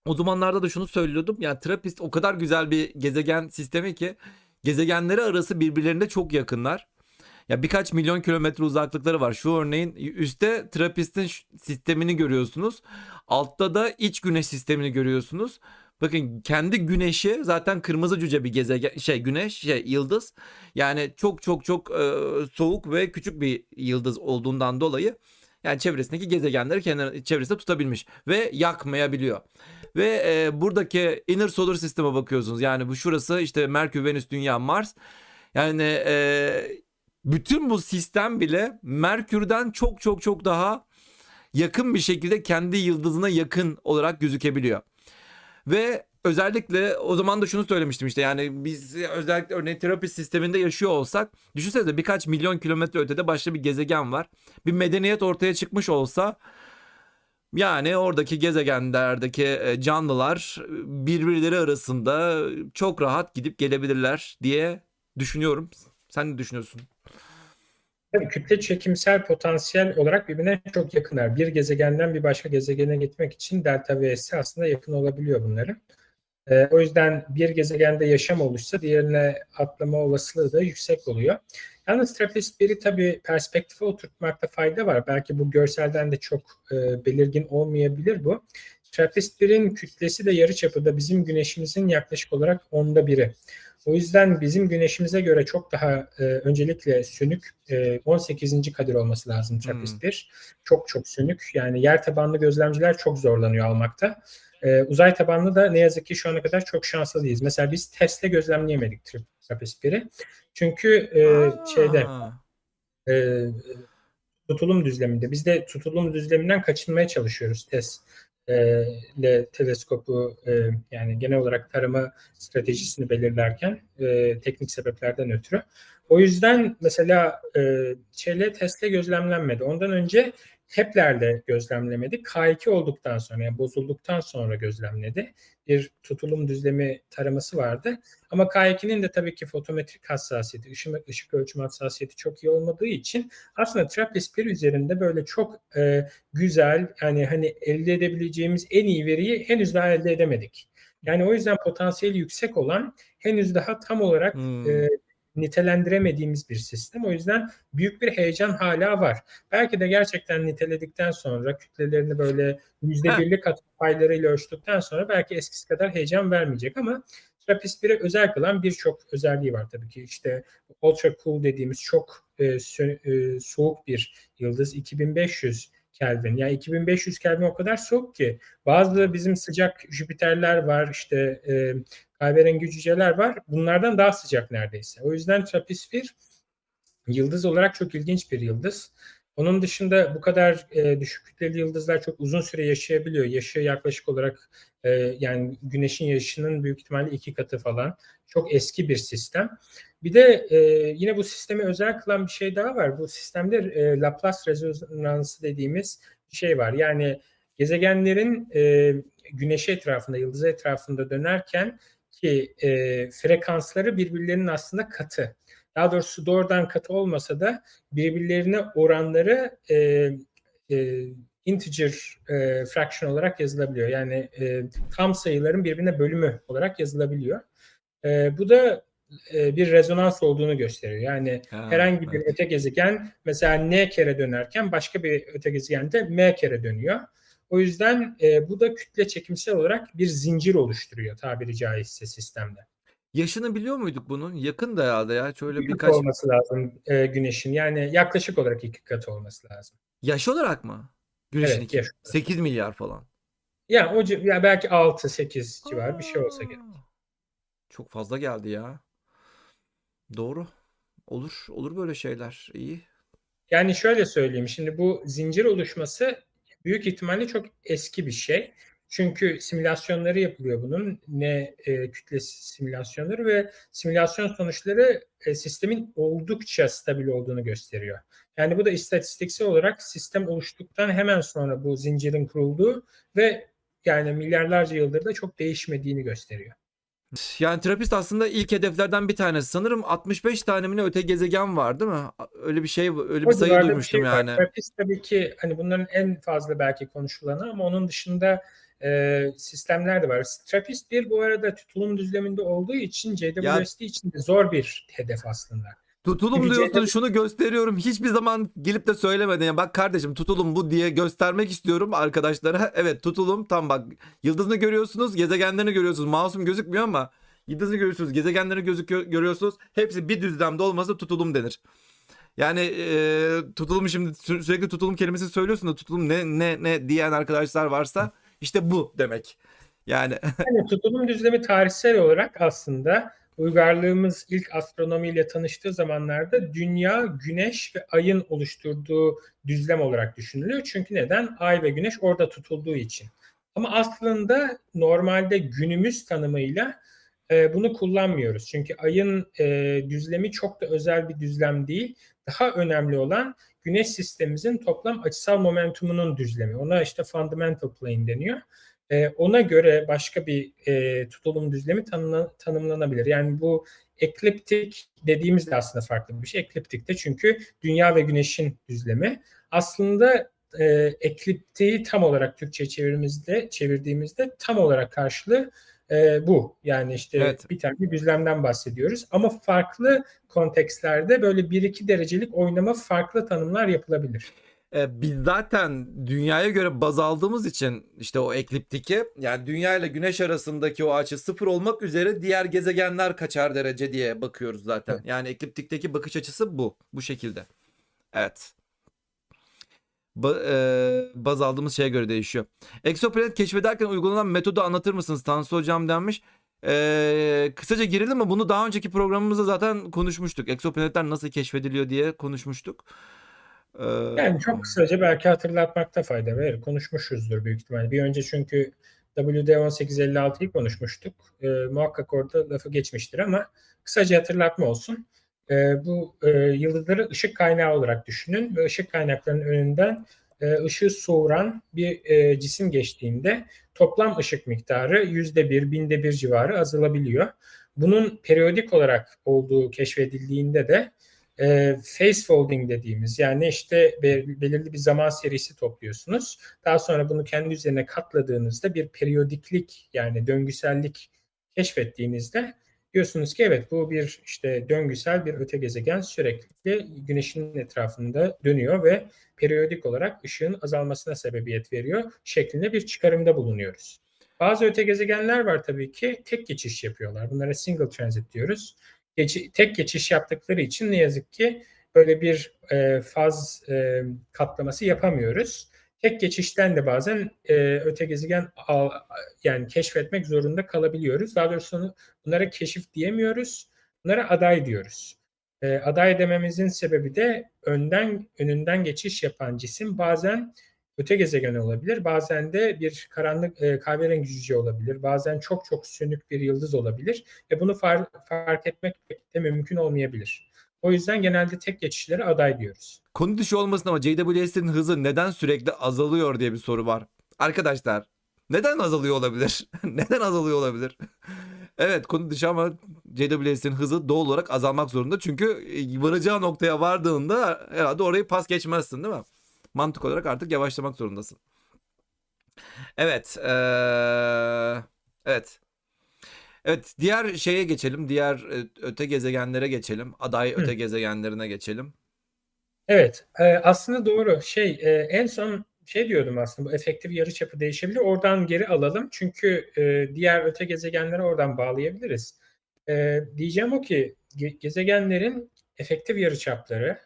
O zamanlarda da şunu söylüyordum. Yani Trappist o kadar güzel bir gezegen sistemi ki gezegenleri arası birbirlerine çok yakınlar. Ya birkaç milyon kilometre uzaklıkları var. Şu örneğin üstte Trappist'in sistemini görüyorsunuz. Altta da iç güneş sistemini görüyorsunuz. Bakın kendi güneşi zaten kırmızı cüce bir gezegen şey güneş şey yıldız. Yani çok çok çok e, soğuk ve küçük bir yıldız olduğundan dolayı yani çevresindeki gezegenleri kendi çevresinde tutabilmiş ve yakmayabiliyor. Ve e, buradaki inner solar sisteme bakıyorsunuz. Yani bu şurası işte Merkür, Venüs, Dünya, Mars. Yani e, bütün bu sistem bile Merkür'den çok çok çok daha yakın bir şekilde kendi yıldızına yakın olarak gözükebiliyor. Ve özellikle o zaman da şunu söylemiştim işte yani biz özellikle örneğin terapi sisteminde yaşıyor olsak düşünsenize birkaç milyon kilometre ötede başka bir gezegen var. Bir medeniyet ortaya çıkmış olsa yani oradaki gezegenlerdeki e, canlılar birbirleri arasında çok rahat gidip gelebilirler diye düşünüyorum. Sen ne düşünüyorsun? Kütle çekimsel potansiyel olarak birbirine çok yakınlar. Bir gezegenden bir başka gezegene gitmek için delta V'si aslında yakın olabiliyor bunların. Ee, o yüzden bir gezegende yaşam oluşsa diğerine atlama olasılığı da yüksek oluyor. Yalnız TRAPPIST 1'i tabii perspektife oturtmakta fayda var. Belki bu görselden de çok e, belirgin olmayabilir bu. TRAPPIST 1'in kütlesi de yarı çapında bizim güneşimizin yaklaşık olarak onda biri. O yüzden bizim güneşimize göre çok daha e, öncelikle sönük e, 18. kadir olması lazım TRAPPIST Hmm. 1. Çok çok sönük. Yani yer tabanlı gözlemciler çok zorlanıyor almakta. E, uzay tabanlı da ne yazık ki şu ana kadar çok şanslı değiliz. Mesela biz testle gözlemleyemedik TRAPPIST 1'i. Çünkü e, şeyde e, tutulum düzleminde. Biz de tutulum düzleminden kaçınmaya çalışıyoruz test e, ile teleskopu e, yani genel olarak tarama stratejisini belirlerken e, teknik sebeplerden ötürü. O yüzden mesela e, şeyle testle gözlemlenmedi. Ondan önce Kepler'le gözlemlemedi. K2 olduktan sonra yani bozulduktan sonra gözlemledi. Bir tutulum düzlemi taraması vardı. Ama K2'nin de tabii ki fotometrik hassasiyeti, ışık, ışık ölçüm hassasiyeti çok iyi olmadığı için aslında TRAPPIST-1 üzerinde böyle çok e, güzel yani hani elde edebileceğimiz en iyi veriyi henüz daha elde edemedik. Yani o yüzden potansiyeli yüksek olan henüz daha tam olarak Hmm. e, nitelendiremediğimiz bir sistem. O yüzden büyük bir heyecan hala var. Belki de gerçekten niteledikten sonra kütlelerini böyle yüzde Heh. birlik kat paylarıyla ölçtükten sonra belki eskisi kadar heyecan vermeyecek ama TRAPPIST 1'e özel kılan birçok özelliği var tabii ki. İşte ultra cool dediğimiz çok e, sö- e, soğuk bir yıldız 2500 Kelvin. Yani 2500 Kelvin o kadar soğuk ki bazı bizim sıcak Jüpiterler var işte e, kahverengi cüceler var. Bunlardan daha sıcak neredeyse. O yüzden TRAPPIST 1 yıldız olarak çok ilginç bir yıldız. Onun dışında bu kadar e, düşük kütleli yıldızlar çok uzun süre yaşayabiliyor. Yaşı yaklaşık olarak e, yani Güneş'in yaşının büyük ihtimalle iki katı falan. Çok eski bir sistem. Bir de e, yine bu sistemi özel kılan bir şey daha var. Bu sistemde e, Laplace rezonansı dediğimiz bir şey var. Yani gezegenlerin e, Güneş etrafında, yıldız etrafında dönerken ki e, frekansları birbirlerinin aslında katı. Daha doğrusu doğrudan katı olmasa da birbirlerine oranları e, e, integer e, fraction olarak yazılabiliyor. Yani e, tam sayıların birbirine bölümü olarak yazılabiliyor. E, bu da e, bir rezonans olduğunu gösteriyor. Yani Ha, herhangi bir evet. öte gezegen mesela n kere dönerken başka bir öte gezegende m kere dönüyor. O yüzden e, bu da kütle çekimsel olarak bir zincir oluşturuyor tabiri caizse sistemde. Yaşını biliyor muyduk bunun? Yakın da herhalde ya. Şöyle Büyük birkaç olması lazım e, güneşin. Yani yaklaşık olarak iki katı olması lazım. yaş olarak mı? Güneşin Evet, iki- yaş olarak. 8 milyar falan. Yani o ya belki 6-8 civarı bir şey olsa gerek. Çok fazla geldi ya. Doğru. Olur. Olur böyle şeyler. İyi. Yani şöyle söyleyeyim. Şimdi bu zincir oluşması büyük ihtimalle çok eski bir şey. Çünkü simülasyonları yapılıyor bunun. Ne e, kütle simülasyonları ve simülasyon sonuçları e, sistemin oldukça stabil olduğunu gösteriyor. Yani bu da istatistiksel olarak sistem oluştuktan hemen sonra bu zincirin kurulduğu ve yani milyarlarca yıldır da çok değişmediğini gösteriyor. Yani Trappist aslında ilk hedeflerden bir tanesi. Sanırım 65 tane mi ne öte gezegen var değil mi? Öyle bir şey, öyle bir O sayı civarda bir duymuştum şey var. yani. Trappist tabii ki hani bunların en fazla belki konuşulanı ama onun dışında e, sistemler de var. Trappist 1 bu arada tutulum düzleminde olduğu için JWST için de zor bir hedef aslında. Tutulum diyorsun şunu gösteriyorum. Hiçbir zaman gelip de söylemedin. Ya bak kardeşim tutulum bu diye göstermek istiyorum arkadaşlara. [LAUGHS] Evet tutulum tam bak yıldızını görüyorsunuz gezegenlerini görüyorsunuz. Masum gözükmüyor ama yıldızını görüyorsunuz gezegenlerini gözüküyor, görüyorsunuz. Hepsi bir düzlemde olmasa tutulum denir. Yani e, tutulum şimdi sü- sürekli tutulum kelimesi söylüyorsun da tutulum ne ne ne diyen arkadaşlar varsa işte bu demek. Yani [LAUGHS] Yani tutulum düzlemi tarihsel olarak aslında uygarlığımız ilk astronomiyle tanıştığı zamanlarda dünya, güneş ve ayın oluşturduğu düzlem olarak düşünülüyor. Çünkü neden? Ay ve güneş orada tutulduğu için. Ama aslında normalde günümüz tanımıyla e, bunu kullanmıyoruz. Çünkü ayın e, düzlemi çok da özel bir düzlem değil. Daha önemli olan güneş sistemimizin toplam açısal momentumunun düzlemi. Ona işte fundamental plane deniyor. E, ona göre başka bir e, tutulum düzlemi tanımla, tanımlanabilir. Yani bu ekliptik dediğimiz de aslında farklı bir şey. Ekliptik de çünkü dünya ve güneşin düzlemi. Aslında e, ekliptiği tam olarak Türkçe çevirdiğimizde, çevirdiğimizde tam olarak karşılığı e, bu. Yani işte evet. bir tane düzlemden bahsediyoruz. Ama farklı kontekstlerde böyle bir iki derecelik oynama farklı tanımlar yapılabilir. Ee, biz zaten dünyaya göre baz aldığımız için işte o ekliptiki yani dünya ile güneş arasındaki o açı sıfır olmak üzere diğer gezegenler kaçar derece diye bakıyoruz zaten. Yani ekliptikteki bakış açısı bu. Bu şekilde. Evet. Ba, e, baz aldığımız şeye göre değişiyor. Exoplanet keşfederken uygulanan metodu anlatır mısınız? Tansu Hocam denmiş. Ee, kısaca girelim mi? Bunu daha önceki programımızda zaten konuşmuştuk. Exoplanetler nasıl keşfediliyor diye konuşmuştuk. Ee, yani çok kısaca belki hatırlatmakta fayda verir. Konuşmuşuzdur büyük ihtimalle. Bir önce çünkü WD1856'yı konuşmuştuk. Ee, muhakkak orada lafı geçmiştir ama kısaca hatırlatma olsun. Ee, bu e, yıldızları ışık kaynağı olarak düşünün ve ışık kaynaklarının önünden e, ışığı soğuran bir e, cisim geçtiğinde toplam ışık miktarı yüzde bir, binde bir civarı azalabiliyor. Bunun periyodik olarak olduğu keşfedildiğinde de e, face folding dediğimiz yani işte belirli bir zaman serisi topluyorsunuz. Daha sonra bunu kendi üzerine katladığınızda bir periyodiklik yani döngüsellik keşfettiğinizde diyorsunuz ki evet bu bir işte döngüsel bir öte gezegen sürekli güneşin etrafında dönüyor ve periyodik olarak ışığın azalmasına sebebiyet veriyor şeklinde bir çıkarımda bulunuyoruz. Bazı öte gezegenler var tabii ki tek geçiş yapıyorlar. Bunlara single transit diyoruz geç, tek geçiş yaptıkları için ne yazık ki böyle bir e, faz e, katlaması yapamıyoruz. Tek geçişten de bazen e, öte gezegen al, yani keşfetmek zorunda kalabiliyoruz. Daha doğrusu bunlara keşif diyemiyoruz. Bunlara aday diyoruz. E, aday dememizin sebebi de önden önünden geçiş yapan cisim bazen öte gezegen olabilir. Bazen de bir karanlık e, kahverengi cüce olabilir. Bazen çok çok sönük bir yıldız olabilir. Ve bunu far, fark etmek de mümkün olmayabilir. O yüzden genelde tek geçişlere aday diyoruz. Konu dışı olmasın ama JWS'in hızı neden sürekli azalıyor diye bir soru var. Arkadaşlar neden azalıyor olabilir? [LAUGHS] neden azalıyor olabilir? [LAUGHS] evet konu dışı ama JWS'in hızı doğal olarak azalmak zorunda. Çünkü varacağı noktaya vardığında herhalde orayı pas geçmezsin değil mi? Mantık olarak artık yavaşlamak zorundasın. Evet. Ee, evet. Evet diğer şeye geçelim. Diğer e, öte gezegenlere geçelim. Aday Hı. öte gezegenlerine geçelim. Evet. E, aslında doğru. Şey e, en son şey diyordum aslında bu efektif yarıçapı değişebilir. Oradan geri alalım. Çünkü e, diğer öte gezegenlere oradan bağlayabiliriz. E, diyeceğim o ki ge- gezegenlerin efektif yarıçapları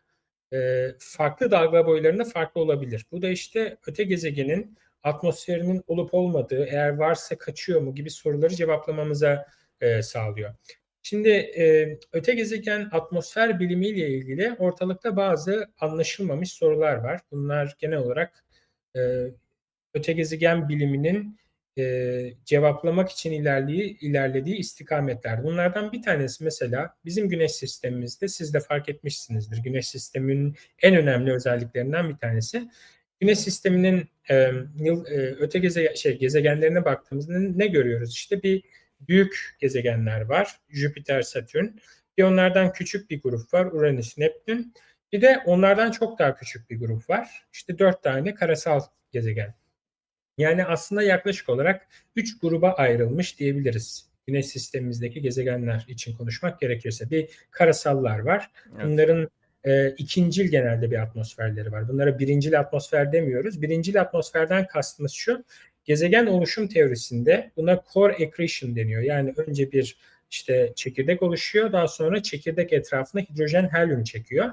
e, farklı dalga boylarında farklı olabilir. Bu da işte öte gezegenin atmosferinin olup olmadığı, eğer varsa kaçıyor mu gibi soruları cevaplamamıza e, sağlıyor. Şimdi e, öte gezegen atmosfer bilimiyle ilgili ortalıkta bazı anlaşılmamış sorular var. Bunlar genel olarak e, öte gezegen biliminin e, cevaplamak için ilerlediği, ilerlediği istikametler. Bunlardan bir tanesi mesela bizim güneş sistemimizde siz de fark etmişsinizdir. Güneş sisteminin en önemli özelliklerinden bir tanesi. Güneş sisteminin e, yıl, e, öte geze, şey, gezegenlerine baktığımızda ne görüyoruz? İşte bir büyük gezegenler var. Jüpiter, Satürn. Bir onlardan küçük bir grup var. Uranüs, Neptün. Bir de onlardan çok daha küçük bir grup var. İşte dört tane karasal gezegen. Yani aslında yaklaşık olarak 3 gruba ayrılmış diyebiliriz. Güneş sistemimizdeki gezegenler için konuşmak gerekirse. Bir karasallar var. Evet. Bunların e, ikincil genelde bir atmosferleri var. Bunlara birincil atmosfer demiyoruz. Birincil atmosferden kastımız şu. Gezegen oluşum teorisinde buna core accretion deniyor. Yani önce bir işte çekirdek oluşuyor. Daha sonra çekirdek etrafına hidrojen helyum çekiyor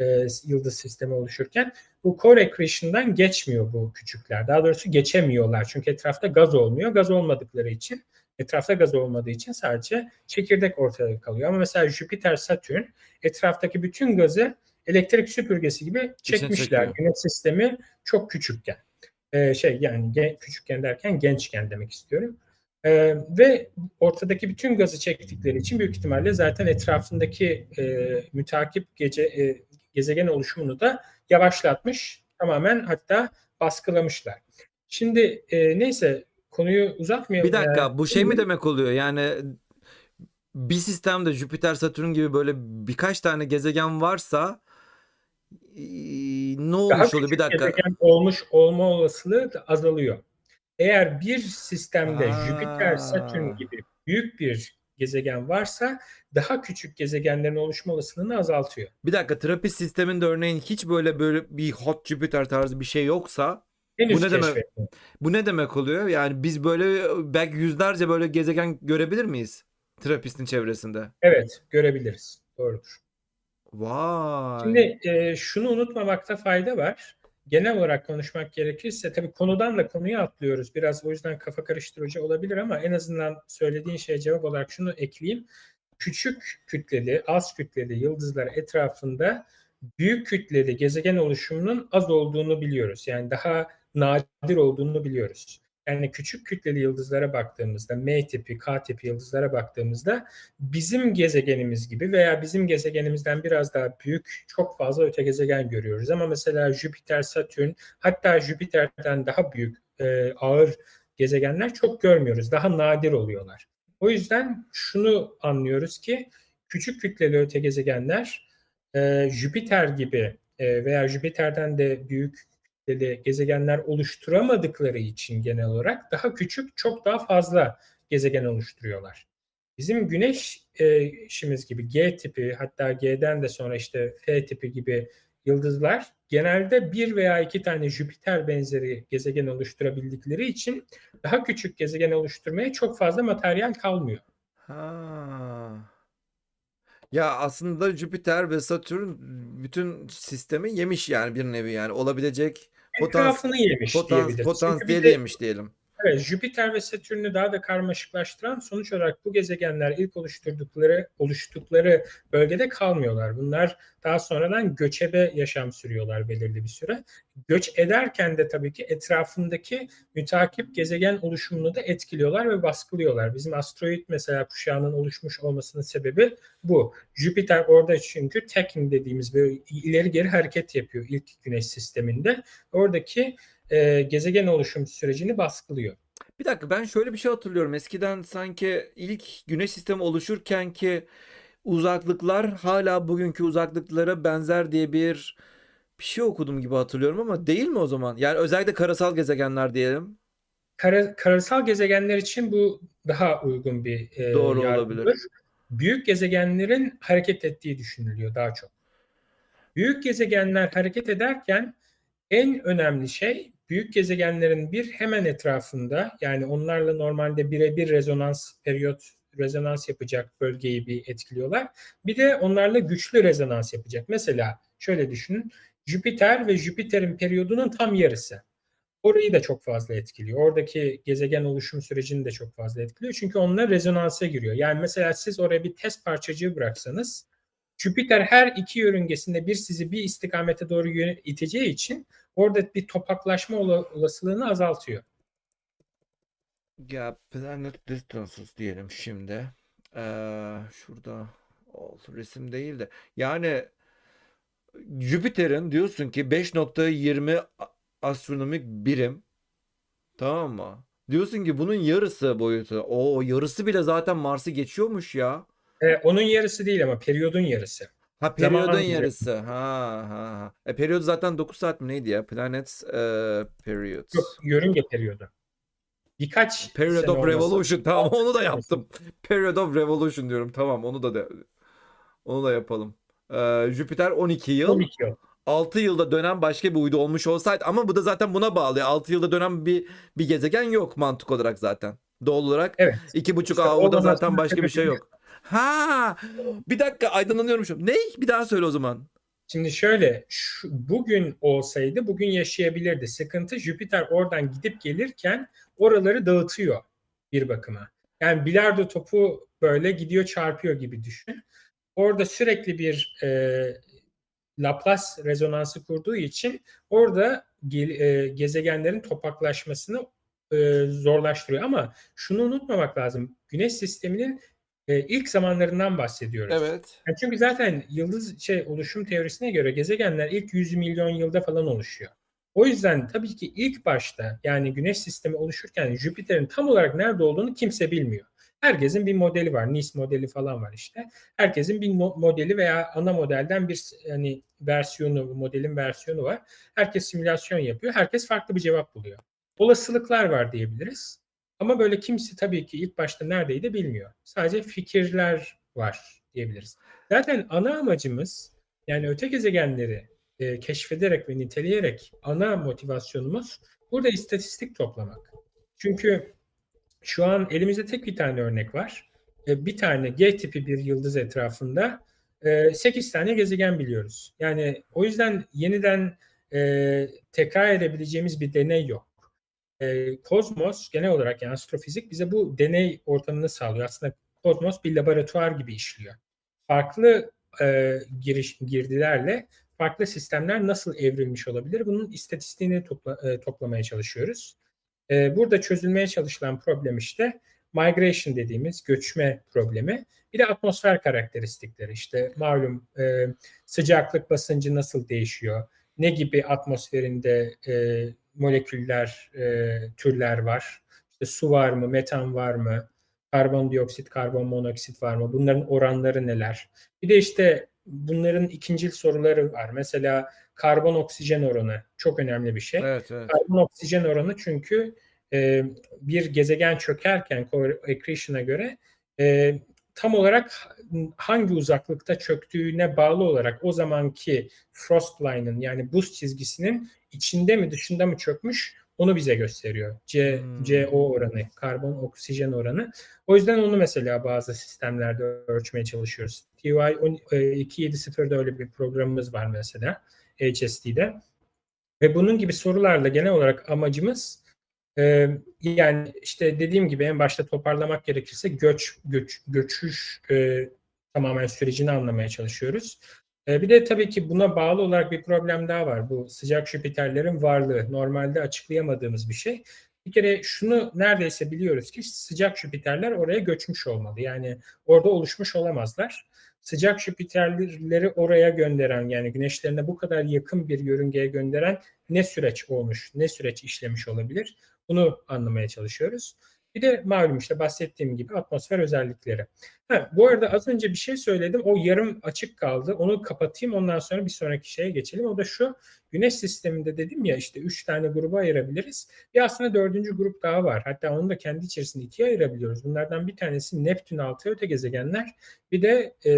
e, yıldız sistemi oluşurken. Bu core accretion'dan geçmiyor bu küçükler. Daha doğrusu geçemiyorlar. Çünkü etrafta gaz olmuyor. Gaz olmadıkları için Etrafta gaz olmadığı için sadece çekirdek ortada kalıyor. Ama mesela Jüpiter, Satürn etraftaki bütün gazı elektrik süpürgesi gibi çekmişler. Güneş sistemi çok küçükken. Ee, şey yani gen- küçükken derken gençken demek istiyorum. Ee, ve ortadaki bütün gazı çektikleri için büyük ihtimalle zaten etrafındaki e, mütakip gece e, gezegen oluşumunu da yavaşlatmış. Tamamen hatta baskılamışlar. Şimdi e, neyse konuyu uzatmayalım. Bir dakika yani. bu şey mi demek oluyor? Yani bir sistemde Jüpiter, Satürn gibi böyle birkaç tane gezegen varsa ee, ne Daha olmuş oluyor? Bir dakika. gezegen olmuş olma olasılığı da azalıyor. Eğer bir sistemde Aa. Jüpiter, Satürn gibi büyük bir gezegen varsa daha küçük gezegenlerin oluşma olasılığını azaltıyor. Bir dakika Trappist sisteminde örneğin hiç böyle böyle bir hot Jüpiter tarzı bir şey yoksa Henüz Bu ne demek? bu ne demek oluyor? Yani biz böyle belki yüzlerce böyle gezegen görebilir miyiz? Trappist'in çevresinde. Evet, görebiliriz. Doğrudur. Vay. Şimdi e, şunu unutmamakta fayda var. Genel olarak konuşmak gerekirse tabii konudan da konuya atlıyoruz. Biraz o yüzden kafa karıştırıcı olabilir ama en azından söylediğin şeye cevap olarak şunu ekleyeyim. Küçük kütleli, az kütleli yıldızlar etrafında büyük kütleli gezegen oluşumunun az olduğunu biliyoruz. Yani daha nadir olduğunu biliyoruz. Yani küçük kütleli yıldızlara baktığımızda, M tipi, K tipi yıldızlara baktığımızda bizim gezegenimiz gibi veya bizim gezegenimizden biraz daha büyük çok fazla öte gezegen görüyoruz. Ama mesela Jüpiter, Satürn hatta Jüpiter'den daha büyük e, ağır gezegenler çok görmüyoruz. Daha nadir oluyorlar. O yüzden şunu anlıyoruz ki küçük kütleli öte gezegenler e, Jüpiter gibi e, veya Jüpiter'den de büyük kütleli gezegenler oluşturamadıkları için genel olarak daha küçük çok daha fazla gezegen oluşturuyorlar. Bizim güneş e, işimiz gibi G tipi hatta G'den de sonra işte F tipi gibi yıldızlar genelde bir veya iki tane Jüpiter benzeri gezegen oluşturabildikleri için daha küçük gezegen oluşturmaya çok fazla materyal kalmıyor. Ha. Ya aslında Jüpiter ve Satürn bütün sistemi yemiş yani bir nevi yani olabilecek potans potans de yemiş diyelim. Evet, Jüpiter ve Satürn'ü daha da karmaşıklaştıran sonuç olarak bu gezegenler ilk oluşturdukları, oluştukları bölgede kalmıyorlar. Bunlar daha sonradan göçebe yaşam sürüyorlar belirli bir süre. Göç ederken de tabii ki etrafındaki mütakip gezegen oluşumunu da etkiliyorlar ve baskılıyorlar. Bizim asteroid mesela kuşağının oluşmuş olmasının sebebi bu. Jüpiter orada çünkü taking dediğimiz böyle ileri geri hareket yapıyor ilk güneş sisteminde. Oradaki e, gezegen oluşum sürecini baskılıyor. Bir dakika ben şöyle bir şey hatırlıyorum. Eskiden sanki ilk güneş sistemi oluşurken ki uzaklıklar hala bugünkü uzaklıklara benzer diye bir bir şey okudum gibi hatırlıyorum ama değil mi o zaman? Yani özellikle karasal gezegenler diyelim. Kara, karasal gezegenler için bu daha uygun bir e, Doğru yargıdır. olabilir. Büyük gezegenlerin hareket ettiği düşünülüyor daha çok. Büyük gezegenler hareket ederken en önemli şey büyük gezegenlerin bir hemen etrafında yani onlarla normalde birebir rezonans periyot rezonans yapacak bölgeyi bir etkiliyorlar. Bir de onlarla güçlü rezonans yapacak. Mesela şöyle düşünün. Jüpiter ve Jüpiter'in periyodunun tam yarısı. Orayı da çok fazla etkiliyor. Oradaki gezegen oluşum sürecini de çok fazla etkiliyor. Çünkü onlar rezonansa giriyor. Yani mesela siz oraya bir test parçacığı bıraksanız Jüpiter her iki yörüngesinde bir sizi bir istikamete doğru iteceği için orada bir topaklaşma ola- olasılığını azaltıyor. Ya planet distances diyelim şimdi. Ee, şurada ol, resim değil de. Yani Jüpiter'in diyorsun ki 5.20 a- astronomik birim. Tamam mı? Diyorsun ki bunun yarısı boyutu. O yarısı bile zaten Mars'ı geçiyormuş ya. Ee, onun yarısı değil ama periyodun yarısı. Ha Zaman periyodun yarısı. Ha ha. ha. E periyod zaten 9 saat mi neydi ya? Planets e, period. Yok, yörünge periyodu. Birkaç Period sene of olması- Revolution. Tamam onu da yaptım. Period of Revolution diyorum. Tamam onu da de, onu da yapalım. Ee, Jüpiter 12 yıl. 12 yıl. 6 yılda dönen başka bir uydu olmuş olsaydı ama bu da zaten buna bağlı. 6 yılda dönen bir bir gezegen yok mantık olarak zaten. Doğal olarak Evet. iki buçuk İşte AU'da oradan zaten başka bir şey yok. Ha! Bir dakika aydınlanıyorum şu. Ne? Bir daha söyle o zaman. Şimdi şöyle şu, bugün olsaydı bugün yaşayabilirdi. Sıkıntı Jüpiter oradan gidip gelirken oraları dağıtıyor bir bakıma. Yani bilardo topu böyle gidiyor çarpıyor gibi düşün. Orada sürekli bir e, Laplace rezonansı kurduğu için orada ge- e, gezegenlerin topaklaşmasını e, zorlaştırıyor. Ama şunu unutmamak lazım. Güneş sisteminin e, ilk zamanlarından bahsediyoruz. Evet. Yani çünkü zaten yıldız şey oluşum teorisine göre gezegenler ilk 100 milyon yılda falan oluşuyor. O yüzden tabii ki ilk başta yani güneş sistemi oluşurken Jüpiter'in tam olarak nerede olduğunu kimse bilmiyor. Herkesin bir modeli var. NIS modeli falan var işte. Herkesin bir modeli veya ana modelden bir hani versiyonu, modelin versiyonu var. Herkes simülasyon yapıyor. Herkes farklı bir cevap buluyor. Olasılıklar var diyebiliriz. Ama böyle kimse tabii ki ilk başta neredeydi bilmiyor. Sadece fikirler var diyebiliriz. Zaten ana amacımız yani öte gezegenleri e, keşfederek ve niteleyerek ana motivasyonumuz burada istatistik toplamak. Çünkü şu an elimizde tek bir tane örnek var. E, bir tane G tipi bir yıldız etrafında e, 8 tane gezegen biliyoruz. Yani o yüzden yeniden e, tekrar edebileceğimiz bir deney yok. E, kozmos genel olarak yani astrofizik bize bu deney ortamını sağlıyor. Aslında kozmos bir laboratuvar gibi işliyor. Farklı e, giriş girdilerle farklı sistemler nasıl evrilmiş olabilir? Bunun istatistiğini topla, e, toplamaya çalışıyoruz. E, burada çözülmeye çalışılan problem işte migration dediğimiz göçme problemi. Bir de atmosfer karakteristikleri işte malum e, sıcaklık basıncı nasıl değişiyor? Ne gibi atmosferinde e, moleküller, e, türler var? İşte su var mı, metan var mı? Karbondioksit, karbon monoksit var mı? Bunların oranları neler? Bir de işte bunların ikincil soruları var. Mesela karbon oksijen oranı çok önemli bir şey. Evet, evet. Karbon oksijen oranı çünkü e, bir gezegen çökerken accretion'a göre e, tam olarak hangi uzaklıkta çöktüğüne bağlı olarak o zamanki frost line'ın yani buz çizgisinin içinde mi dışında mı çökmüş onu bize gösteriyor. C, hmm. CO oranı, karbon oksijen oranı. O yüzden onu mesela bazı sistemlerde ölçmeye çalışıyoruz. TY 270'da öyle bir programımız var mesela HST'de. Ve bunun gibi sorularla genel olarak amacımız e, yani işte dediğim gibi en başta toparlamak gerekirse göç, göç göçüş e, tamamen sürecini anlamaya çalışıyoruz. E, bir de tabii ki buna bağlı olarak bir problem daha var. Bu sıcak Jüpiterlerin varlığı. Normalde açıklayamadığımız bir şey. Bir kere şunu neredeyse biliyoruz ki sıcak Jüpiterler oraya göçmüş olmalı. Yani orada oluşmuş olamazlar. Sıcak Jüpiterleri oraya gönderen yani güneşlerine bu kadar yakın bir yörüngeye gönderen ne süreç olmuş, ne süreç işlemiş olabilir? Bunu anlamaya çalışıyoruz. Bir de malum işte bahsettiğim gibi atmosfer özellikleri. Ha, bu arada az önce bir şey söyledim. O yarım açık kaldı. Onu kapatayım. Ondan sonra bir sonraki şeye geçelim. O da şu. Güneş sisteminde dedim ya işte üç tane gruba ayırabiliriz. Bir aslında dördüncü grup daha var. Hatta onu da kendi içerisinde ikiye ayırabiliyoruz. Bunlardan bir tanesi Neptün altı öte gezegenler. Bir de e,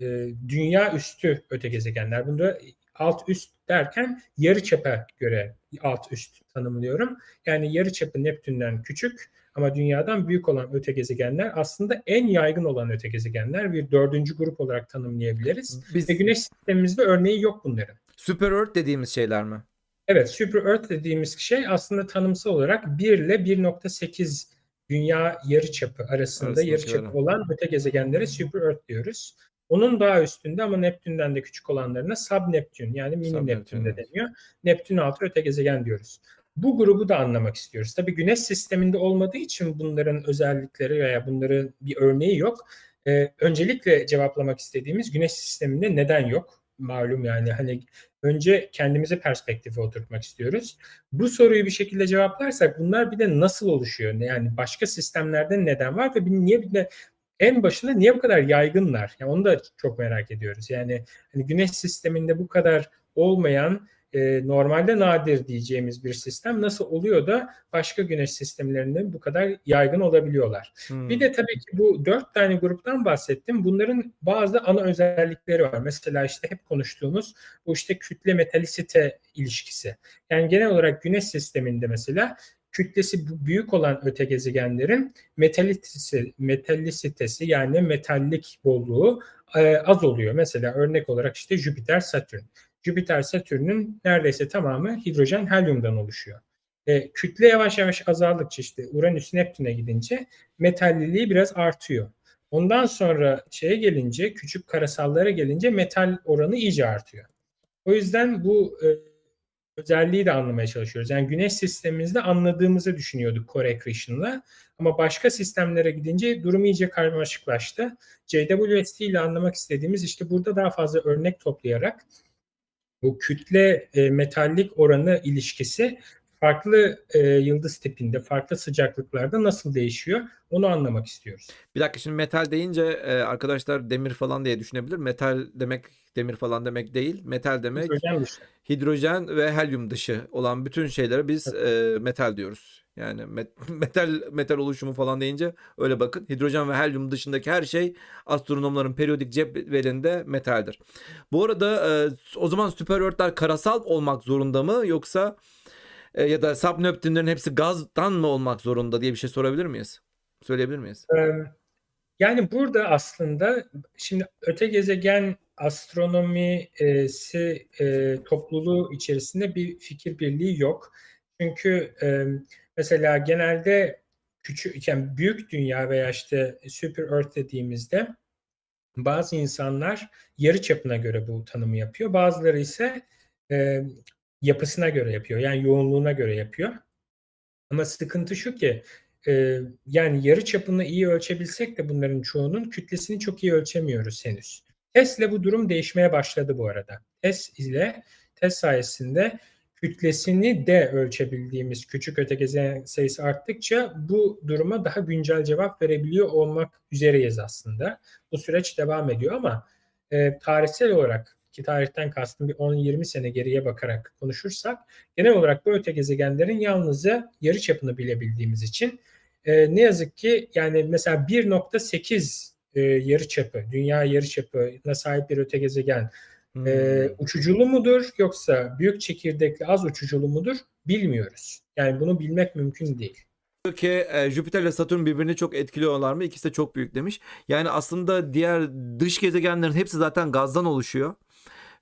e, dünya üstü öte gezegenler. Bunda alt üst derken yarı çapa göre alt üst tanımlıyorum. Yani yarı çapı Neptün'den küçük ama dünyadan büyük olan öte gezegenler aslında en yaygın olan öte gezegenler bir dördüncü grup olarak tanımlayabiliriz. Biz... Ve güneş sistemimizde örneği yok bunların. Super Earth dediğimiz şeyler mi? Evet, Super Earth dediğimiz şey aslında tanımsal olarak 1 ile 1.8 dünya yarıçapı arasında yarıçapı olan öte gezegenlere Super Earth diyoruz. Onun daha üstünde ama Neptün'den de küçük olanlarına sub Neptün yani mini Neptün de deniyor. Neptün altı öte gezegen diyoruz. Bu grubu da anlamak istiyoruz. Tabii güneş sisteminde olmadığı için bunların özellikleri veya bunların bir örneği yok. Ee, öncelikle cevaplamak istediğimiz güneş sisteminde neden yok? Malum yani hani önce kendimize perspektife oturtmak istiyoruz. Bu soruyu bir şekilde cevaplarsak bunlar bir de nasıl oluşuyor? Yani başka sistemlerde neden var ve niye bir de en başında niye bu kadar yaygınlar? Yani onu da çok merak ediyoruz. Yani hani güneş sisteminde bu kadar olmayan e, normalde nadir diyeceğimiz bir sistem nasıl oluyor da başka güneş sistemlerinde bu kadar yaygın olabiliyorlar. Hmm. Bir de tabii ki bu dört tane gruptan bahsettim. Bunların bazı ana özellikleri var. Mesela işte hep konuştuğumuz bu işte kütle metalisite ilişkisi. Yani genel olarak güneş sisteminde mesela kütlesi büyük olan öte gezegenlerin metalitesi, metallisitesi yani metallik bolluğu e, az oluyor. Mesela örnek olarak işte Jüpiter, Satürn. Jüpiter, Satürn'ün neredeyse tamamı hidrojen, helyumdan oluşuyor. E, kütle yavaş yavaş azaldıkça işte Uranüs Neptün'e gidince metalliliği biraz artıyor. Ondan sonra şeye gelince küçük karasallara gelince metal oranı iyice artıyor. O yüzden bu e, özelliği de anlamaya çalışıyoruz. Yani güneş sistemimizde anladığımızı düşünüyorduk core accretion'la. Ama başka sistemlere gidince durum iyice karmaşıklaştı. JWST ile anlamak istediğimiz işte burada daha fazla örnek toplayarak bu kütle e, metallik oranı ilişkisi farklı e, yıldız tipinde, farklı sıcaklıklarda nasıl değişiyor onu anlamak istiyoruz. Bir dakika şimdi metal deyince e, arkadaşlar demir falan diye düşünebilir. Metal demek demir falan demek değil. Metal demek Hidrojen dışı. hidrojen ve helyum dışı olan bütün şeylere biz e, metal diyoruz. Yani met- [LAUGHS] metal metal oluşumu falan deyince öyle bakın. Hidrojen ve helyum dışındaki her şey astronomların periyodik cetvelinde metaldir. Bu arada e, o zaman süper örtler karasal olmak zorunda mı yoksa e, ya da subnöptünlerin hepsi gazdan mı olmak zorunda diye bir şey sorabilir miyiz? Söyleyebilir miyiz? Yani burada aslında şimdi öte gezegen astronomisi e, topluluğu içerisinde bir fikir birliği yok. Çünkü e, mesela genelde küçük, yani büyük dünya veya işte super earth dediğimizde bazı insanlar yarı çapına göre bu tanımı yapıyor. Bazıları ise e, yapısına göre yapıyor. Yani yoğunluğuna göre yapıyor. Ama sıkıntı şu ki e, yani yarı çapını iyi ölçebilsek de bunların çoğunun kütlesini çok iyi ölçemiyoruz henüz. TES'le bu durum değişmeye başladı bu arada. TES ile TES sayesinde kütlesini de ölçebildiğimiz küçük öte gezegen sayısı arttıkça bu duruma daha güncel cevap verebiliyor olmak üzereyiz aslında. Bu süreç devam ediyor ama e, tarihsel olarak ki tarihten kastım bir 10-20 sene geriye bakarak konuşursak genel olarak bu öte gezegenlerin yalnızca yarı çapını bilebildiğimiz için e, ne yazık ki yani mesela 1.8 e, yarı çapı, dünya yarı çapına sahip bir öte gezegen Hmm. e, uçuculu mudur yoksa büyük çekirdekli az uçuculu mudur bilmiyoruz. Yani bunu bilmek mümkün değil. Ki e, Jüpiter ile Satürn birbirini çok etkiliyorlar mı? İkisi de çok büyük demiş. Yani aslında diğer dış gezegenlerin hepsi zaten gazdan oluşuyor.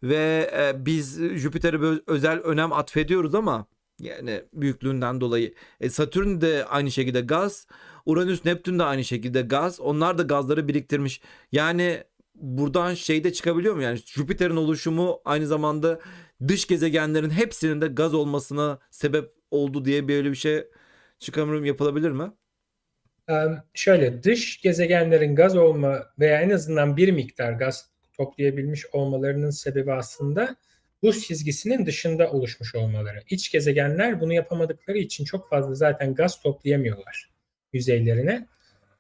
Ve e, biz Jüpiter'e özel önem atfediyoruz ama yani büyüklüğünden dolayı. E, Satürn de aynı şekilde gaz. Uranüs, Neptün de aynı şekilde gaz. Onlar da gazları biriktirmiş. Yani buradan şey de çıkabiliyor mu? Yani Jüpiter'in oluşumu aynı zamanda dış gezegenlerin hepsinin de gaz olmasına sebep oldu diye böyle bir şey çıkarım yapılabilir mi? Şöyle dış gezegenlerin gaz olma veya en azından bir miktar gaz toplayabilmiş olmalarının sebebi aslında buz çizgisinin dışında oluşmuş olmaları. İç gezegenler bunu yapamadıkları için çok fazla zaten gaz toplayamıyorlar yüzeylerine.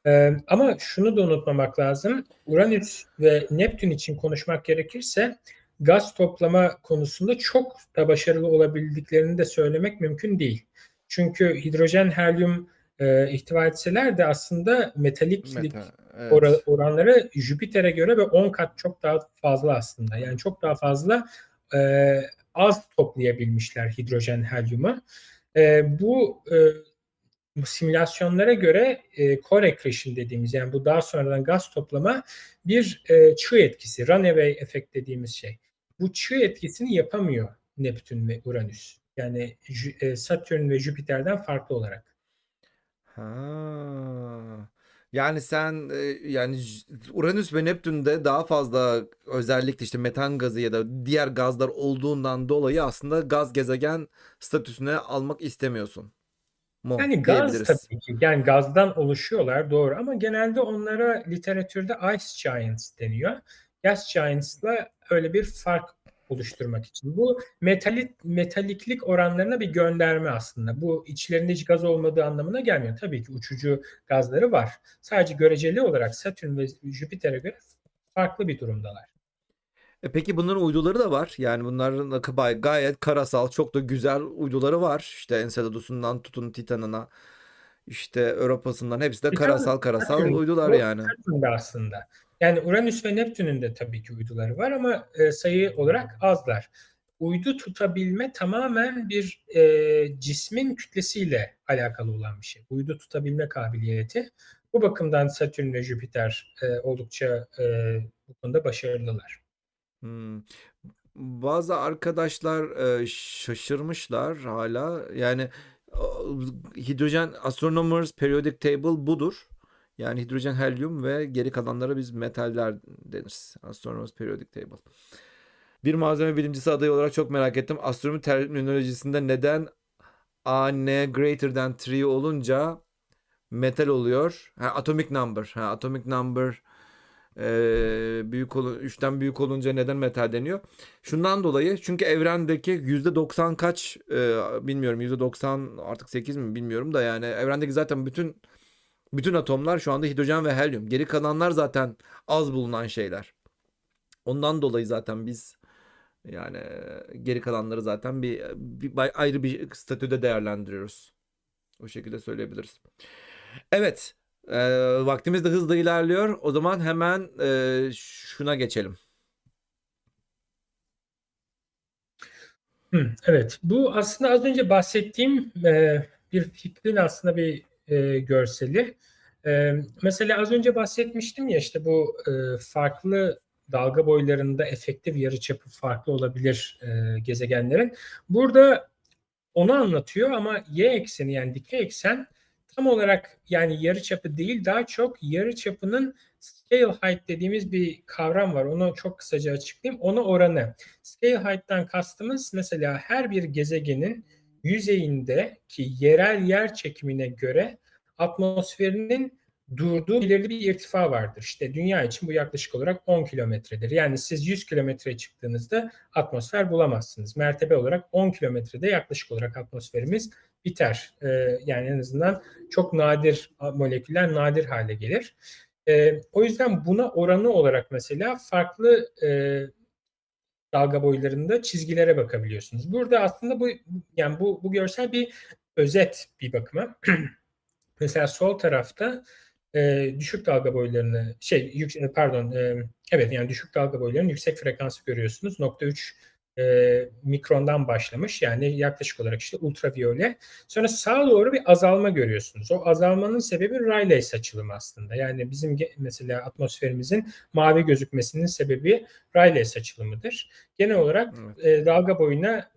Ee, ama şunu da unutmamak lazım. Uranüs ve Neptün için konuşmak gerekirse gaz toplama konusunda çok da başarılı olabildiklerini de söylemek mümkün değil. Çünkü hidrojen, helyum e, ihtiva etseler de aslında metaliklik Meta, evet. ora- oranları Jüpiter'e göre ve 10 kat çok daha fazla aslında. Yani çok daha fazla e, az toplayabilmişler hidrojen, helyumu. E, bu e, simülasyonlara göre e, core accretion dediğimiz yani bu daha sonradan gaz toplama bir e, çığ etkisi, runaway efekt dediğimiz şey. Bu çığ etkisini yapamıyor Neptün ve Uranüs. Yani e, Satürn ve Jüpiter'den farklı olarak. Ha. Yani sen e, yani J- Uranüs ve Neptün'de daha fazla özellikle işte metan gazı ya da diğer gazlar olduğundan dolayı aslında gaz gezegen statüsüne almak istemiyorsun mu Yani gaz diyebiliriz. tabii ki. Yani gazdan oluşuyorlar doğru ama genelde onlara literatürde ice giants deniyor. Gas giants'la öyle bir fark oluşturmak için. Bu metalik, metaliklik oranlarına bir gönderme aslında. Bu içlerinde hiç gaz olmadığı anlamına gelmiyor. Tabii ki uçucu gazları var. Sadece göreceli olarak Satürn ve Jüpiter'e göre farklı bir durumdalar. E peki bunların uyduları da var. Yani bunların gayet karasal, çok da güzel uyduları var. İşte Enceladus'undan tutun Titan'ına, işte Europa'sından hepsi de Titan, karasal karasal uydular yani. Satürn'de aslında. Yani Uranüs ve Neptün'ün de tabii ki uyduları var ama e, sayı olarak azlar. Uydu tutabilme tamamen bir e, cismin kütlesiyle alakalı olan bir şey. Uydu tutabilme kabiliyeti. Bu bakımdan Satürn ve Jüpiter e, oldukça e, bu konuda başarılılar. Hmm. Bazı arkadaşlar e, şaşırmışlar hala. Yani hidrojen astronomers periodic table budur. Yani hidrojen, helyum ve geri kalanlara biz metaller deniriz. Astronomers periodic table. Bir malzeme bilimcisi adayı olarak çok merak ettim. Astronomi terminolojisinde neden A n greater than 3 olunca metal oluyor? Ha, atomic number. Ha, atomic number e, büyük ol, 3'ten büyük olunca neden metal deniyor? Şundan dolayı çünkü evrendeki %90 kaç e, bilmiyorum %90 artık 8 mi bilmiyorum da yani evrendeki zaten bütün bütün atomlar şu anda hidrojen ve helyum. Geri kalanlar zaten az bulunan şeyler. Ondan dolayı zaten biz yani geri kalanları zaten bir, bir ayrı bir statüde değerlendiriyoruz. O şekilde söyleyebiliriz. Evet. E, vaktimiz de hızlı ilerliyor. O zaman hemen e, şuna geçelim. Evet. Bu aslında az önce bahsettiğim e, bir fikrin aslında bir e, görseli. E, mesela az önce bahsetmiştim ya işte bu e, farklı dalga boylarında efektif yarıçapı farklı olabilir e, gezegenlerin. Burada onu anlatıyor ama y ekseni yani dikey eksen tam olarak yani yarıçapı değil daha çok yarıçapının scale height dediğimiz bir kavram var. Onu çok kısaca açıklayayım. Ona oranı. Scale height'tan kastımız mesela her bir gezegenin yüzeyindeki yerel yer çekimine göre atmosferinin durduğu belirli bir irtifa vardır. İşte dünya için bu yaklaşık olarak 10 kilometredir. Yani siz 100 kilometreye çıktığınızda atmosfer bulamazsınız. Mertebe olarak 10 kilometrede yaklaşık olarak atmosferimiz biter. Ee, yani en azından çok nadir moleküller nadir hale gelir. Ee, o yüzden buna oranı olarak mesela farklı e, dalga boylarında çizgilere bakabiliyorsunuz. Burada aslında bu yani bu bu görsel bir özet bir bakıma. [CLEARS THROAT] mesela sol tarafta e, düşük dalga boylarını şey yük, e, pardon e, evet yani düşük dalga boylarının yüksek frekansı görüyorsunuz. Nokta 3 e, mikrondan başlamış yani yaklaşık olarak işte ultraviyole. Sonra sağa doğru bir azalma görüyorsunuz. O azalmanın sebebi Rayleigh saçılımı aslında. Yani bizim mesela atmosferimizin mavi gözükmesinin sebebi Rayleigh saçılımıdır. Genel olarak evet. e, dalga boyuna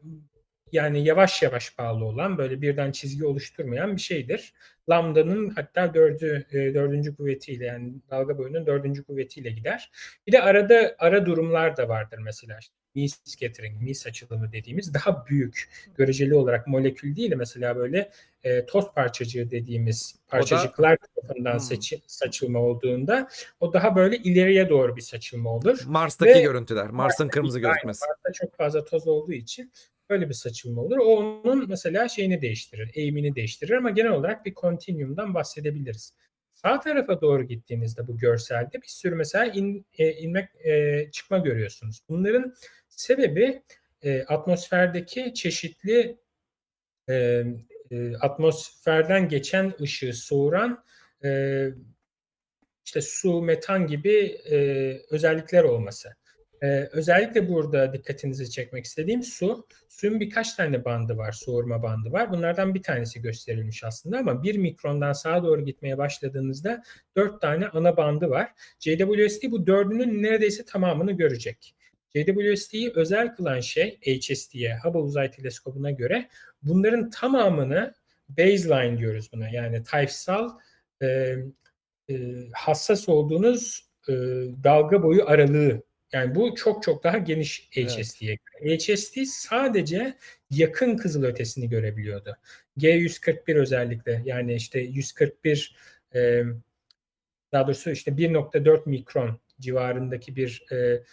yani yavaş yavaş bağlı olan böyle birden çizgi oluşturmayan bir şeydir. Lambda'nın hatta dördü, e, dördüncü kuvvetiyle yani dalga boyunun dördüncü kuvvetiyle gider. Bir de arada ara durumlar da vardır mesela. İşte Mies scattering, Mies açılımı dediğimiz daha büyük göreceli olarak molekül değil de mesela böyle e, toz parçacığı dediğimiz parçacıklar da, tarafından hmm. seçi, saçılma olduğunda o daha böyle ileriye doğru bir saçılma olur. Mars'taki Ve, görüntüler, Mars'ın kırmızı gözükmesi. Mars'ta çok fazla toz olduğu için Böyle bir saçılma olur. O onun mesela şeyini değiştirir, eğimini değiştirir ama genel olarak bir kontinyumdan bahsedebiliriz. Sağ tarafa doğru gittiğinizde bu görselde bir sürü mesela in, e, inmek e, çıkma görüyorsunuz. Bunların sebebi e, atmosferdeki çeşitli e, e, atmosferden geçen ışığı soğuran e, işte su, metan gibi e, özellikler olması. Ee, özellikle burada dikkatinizi çekmek istediğim su. Suyun birkaç tane bandı var, soğurma bandı var. Bunlardan bir tanesi gösterilmiş aslında ama bir mikrondan sağa doğru gitmeye başladığınızda dört tane ana bandı var. JWST bu dördünün neredeyse tamamını görecek. JWST'yi özel kılan şey HST'ye, Hubble Uzay Teleskobu'na göre bunların tamamını baseline diyoruz buna. Yani tayfsal e, e, hassas olduğunuz e, dalga boyu aralığı yani bu çok çok daha geniş HST'ye göre. HST sadece yakın kızıl ötesini görebiliyordu. G141 özellikle yani işte 141 e, daha doğrusu işte 1.4 mikron civarındaki bir e,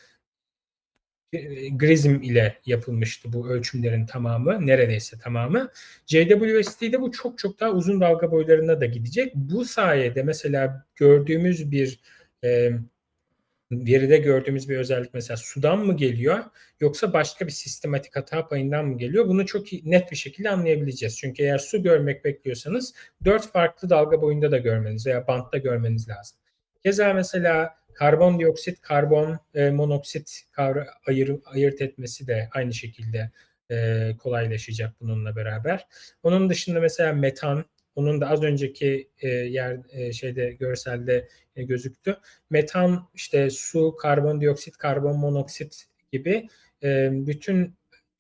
Grizm ile yapılmıştı bu ölçümlerin tamamı, neredeyse tamamı. JWST'de bu çok çok daha uzun dalga boylarına da gidecek. Bu sayede mesela gördüğümüz bir e, veride gördüğümüz bir özellik mesela sudan mı geliyor yoksa başka bir sistematik hata payından mı geliyor? Bunu çok net bir şekilde anlayabileceğiz. Çünkü eğer su görmek bekliyorsanız dört farklı dalga boyunda da görmeniz veya bantta görmeniz lazım. Keza mesela karbondioksit, karbon e, monoksit kavra, ayır, ayırt etmesi de aynı şekilde e, kolaylaşacak bununla beraber. Onun dışında mesela metan, onun da az önceki e, yer e, şeyde görselde e, gözüktü. Metan, işte su, karbondioksit, karbon monoksit gibi e, bütün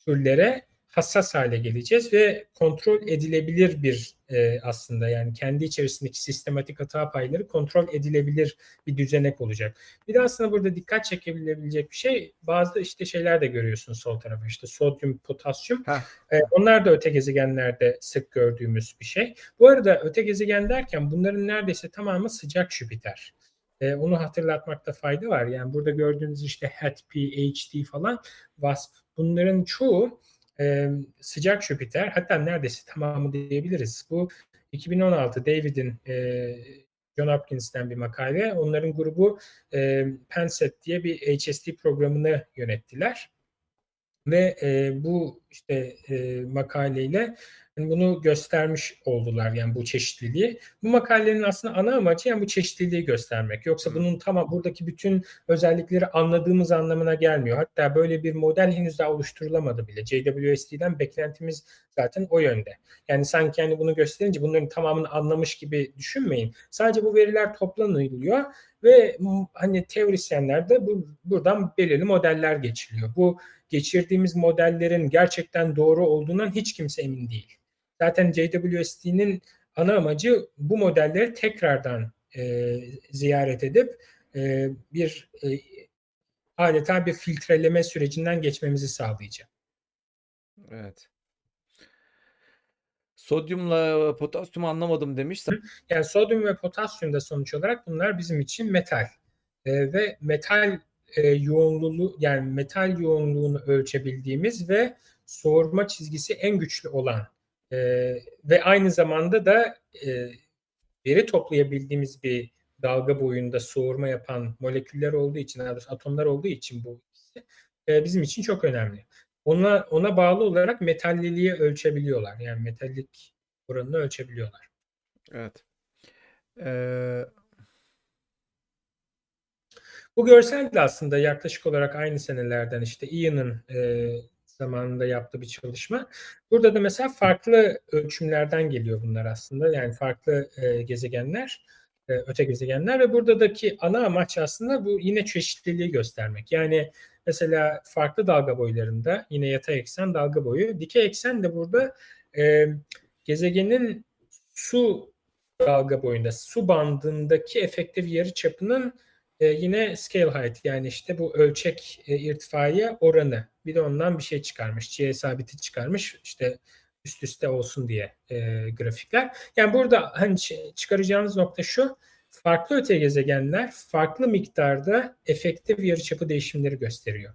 türlere hassas hale geleceğiz ve kontrol edilebilir bir e, aslında yani kendi içerisindeki sistematik hata payları kontrol edilebilir bir düzenek olacak. Bir de aslında burada dikkat çekebilecek bir şey bazı işte şeyler de görüyorsun sol tarafa işte sodyum, potasyum. E, onlar da öte gezegenlerde sık gördüğümüz bir şey. Bu arada öte gezegen derken bunların neredeyse tamamı sıcak Jüpiter. E, onu hatırlatmakta fayda var. Yani burada gördüğünüz işte HAT-P, HD falan WASP bunların çoğu e, sıcak Jüpiter hatta neredeyse tamamı diyebiliriz. Bu 2016 David'in e, John Hopkins'ten bir makale. Onların grubu e, Penset diye bir HST programını yönettiler. Ve e, bu işte e, makaleyle yani bunu göstermiş oldular yani bu çeşitliliği. Bu makalenin aslında ana amacı yani bu çeşitliliği göstermek. Yoksa bunun tamam buradaki bütün özellikleri anladığımız anlamına gelmiyor. Hatta böyle bir model henüz daha oluşturulamadı bile. JWST'den beklentimiz zaten o yönde. Yani sanki yani bunu gösterince bunların tamamını anlamış gibi düşünmeyin. Sadece bu veriler toplanılıyor ve hani teorisyenler de bu, buradan belirli modeller geçiliyor. Bu geçirdiğimiz modellerin gerçekten doğru olduğundan hiç kimse emin değil. Zaten JWST'nin ana amacı bu modelleri tekrardan e, ziyaret edip e, bir e, adeta bir filtreleme sürecinden geçmemizi sağlayacak. Evet. Sodyumla potasyumu anlamadım demiştim. Yani sodyum ve potasyum da sonuç olarak bunlar bizim için metal. E, ve metal e, yoğunluğu yani metal yoğunluğunu ölçebildiğimiz ve soğurma çizgisi en güçlü olan e, ve aynı zamanda da e, veri toplayabildiğimiz bir dalga boyunda soğurma yapan moleküller olduğu için, atomlar olduğu için bu e, bizim için çok önemli. Ona ona bağlı olarak metalliliği ölçebiliyorlar. Yani metallik oranını ölçebiliyorlar. Evet. Ee... Bu görsel de aslında yaklaşık olarak aynı senelerden işte Ian'ın e, zamanında yaptığı bir çalışma. Burada da mesela farklı ölçümlerden geliyor bunlar aslında. Yani farklı e, gezegenler, e, öte gezegenler ve buradaki ana amaç aslında bu yine çeşitliliği göstermek. Yani mesela farklı dalga boylarında yine yatay eksen dalga boyu, dikey eksen de burada e, gezegenin su dalga boyunda, su bandındaki efektif yarı çapının e, yine scale height yani işte bu ölçek e, irtifaya oranı. Bir de ondan bir şey çıkarmış. G sabiti çıkarmış. İşte üst üste olsun diye e, grafikler. Yani burada hani çıkaracağınız nokta şu. Farklı öte gezegenler farklı miktarda efektif yarıçapı değişimleri gösteriyor.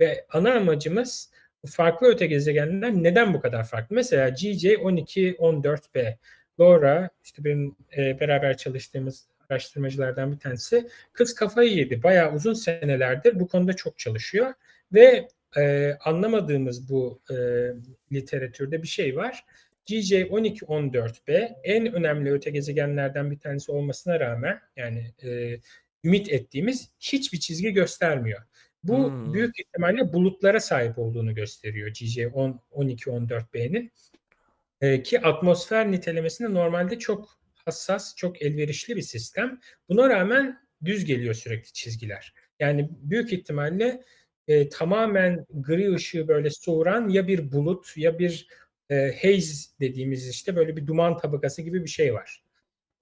Ve ana amacımız farklı öte gezegenler neden bu kadar farklı? Mesela GJ 12 14b LoRa işte benim e, beraber çalıştığımız araştırmacılardan bir tanesi. Kız kafayı yedi. Bayağı uzun senelerdir bu konuda çok çalışıyor ve e, anlamadığımız bu e, literatürde bir şey var. GJ 1214b en önemli öte gezegenlerden bir tanesi olmasına rağmen yani e, ümit ettiğimiz hiçbir çizgi göstermiyor. Bu hmm. büyük ihtimalle bulutlara sahip olduğunu gösteriyor GJ 1214b'nin. E, ki atmosfer nitelemesinde normalde çok hassas, çok elverişli bir sistem. Buna rağmen düz geliyor sürekli çizgiler. Yani büyük ihtimalle e, tamamen gri ışığı böyle soğuran ya bir bulut ya bir e, haze dediğimiz işte böyle bir duman tabakası gibi bir şey var.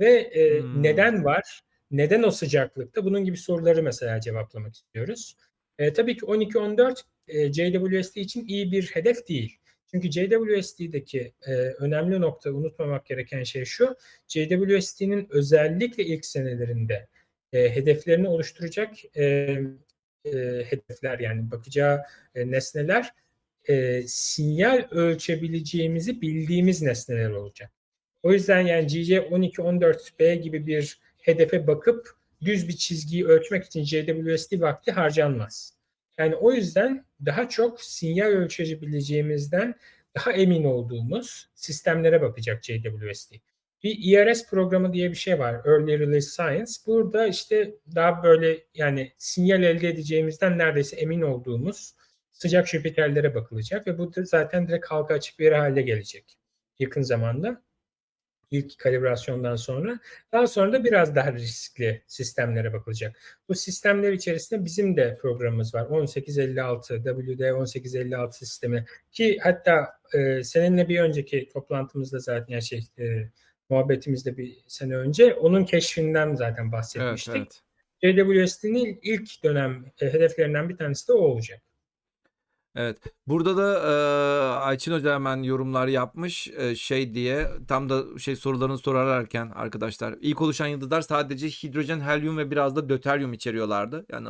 Ve e, hmm. neden var? Neden o sıcaklıkta? Bunun gibi soruları mesela cevaplamak istiyoruz. E, tabii ki 12-14 e, JWST için iyi bir hedef değil. Çünkü JWST'deki e, önemli nokta unutmamak gereken şey şu. JWST'nin özellikle ilk senelerinde e, hedeflerini oluşturacak e, e, hedefler yani bakacağı e, nesneler e, sinyal ölçebileceğimizi bildiğimiz nesneler olacak. O yüzden yani GJ1214B gibi bir hedefe bakıp düz bir çizgiyi ölçmek için JWST vakti harcanmaz. Yani o yüzden daha çok sinyal ölçebileceğimizden daha emin olduğumuz sistemlere bakacak JWST. Bir ERS programı diye bir şey var. Early Release Science. Burada işte daha böyle yani sinyal elde edeceğimizden neredeyse emin olduğumuz sıcak Jüpiterlere bakılacak ve bu zaten direkt halka açık bir hale gelecek yakın zamanda. İlk kalibrasyondan sonra. Daha sonra da biraz daha riskli sistemlere bakılacak. Bu sistemler içerisinde bizim de programımız var. 1856 WD 1856 sistemi ki hatta e, seninle bir önceki toplantımızda zaten yani şey e, muhabbetimizde bir sene önce onun keşfinden zaten bahsetmiştik. Evet, evet. JWST'nin ilk dönem e, hedeflerinden bir tanesi de o olacak. Evet. Burada da e, Ayçin Hoca hemen yorumlar yapmış e, şey diye tam da şey sorularını sorarlarken arkadaşlar ilk oluşan yıldızlar sadece hidrojen, helyum ve biraz da döteryum içeriyorlardı. Yani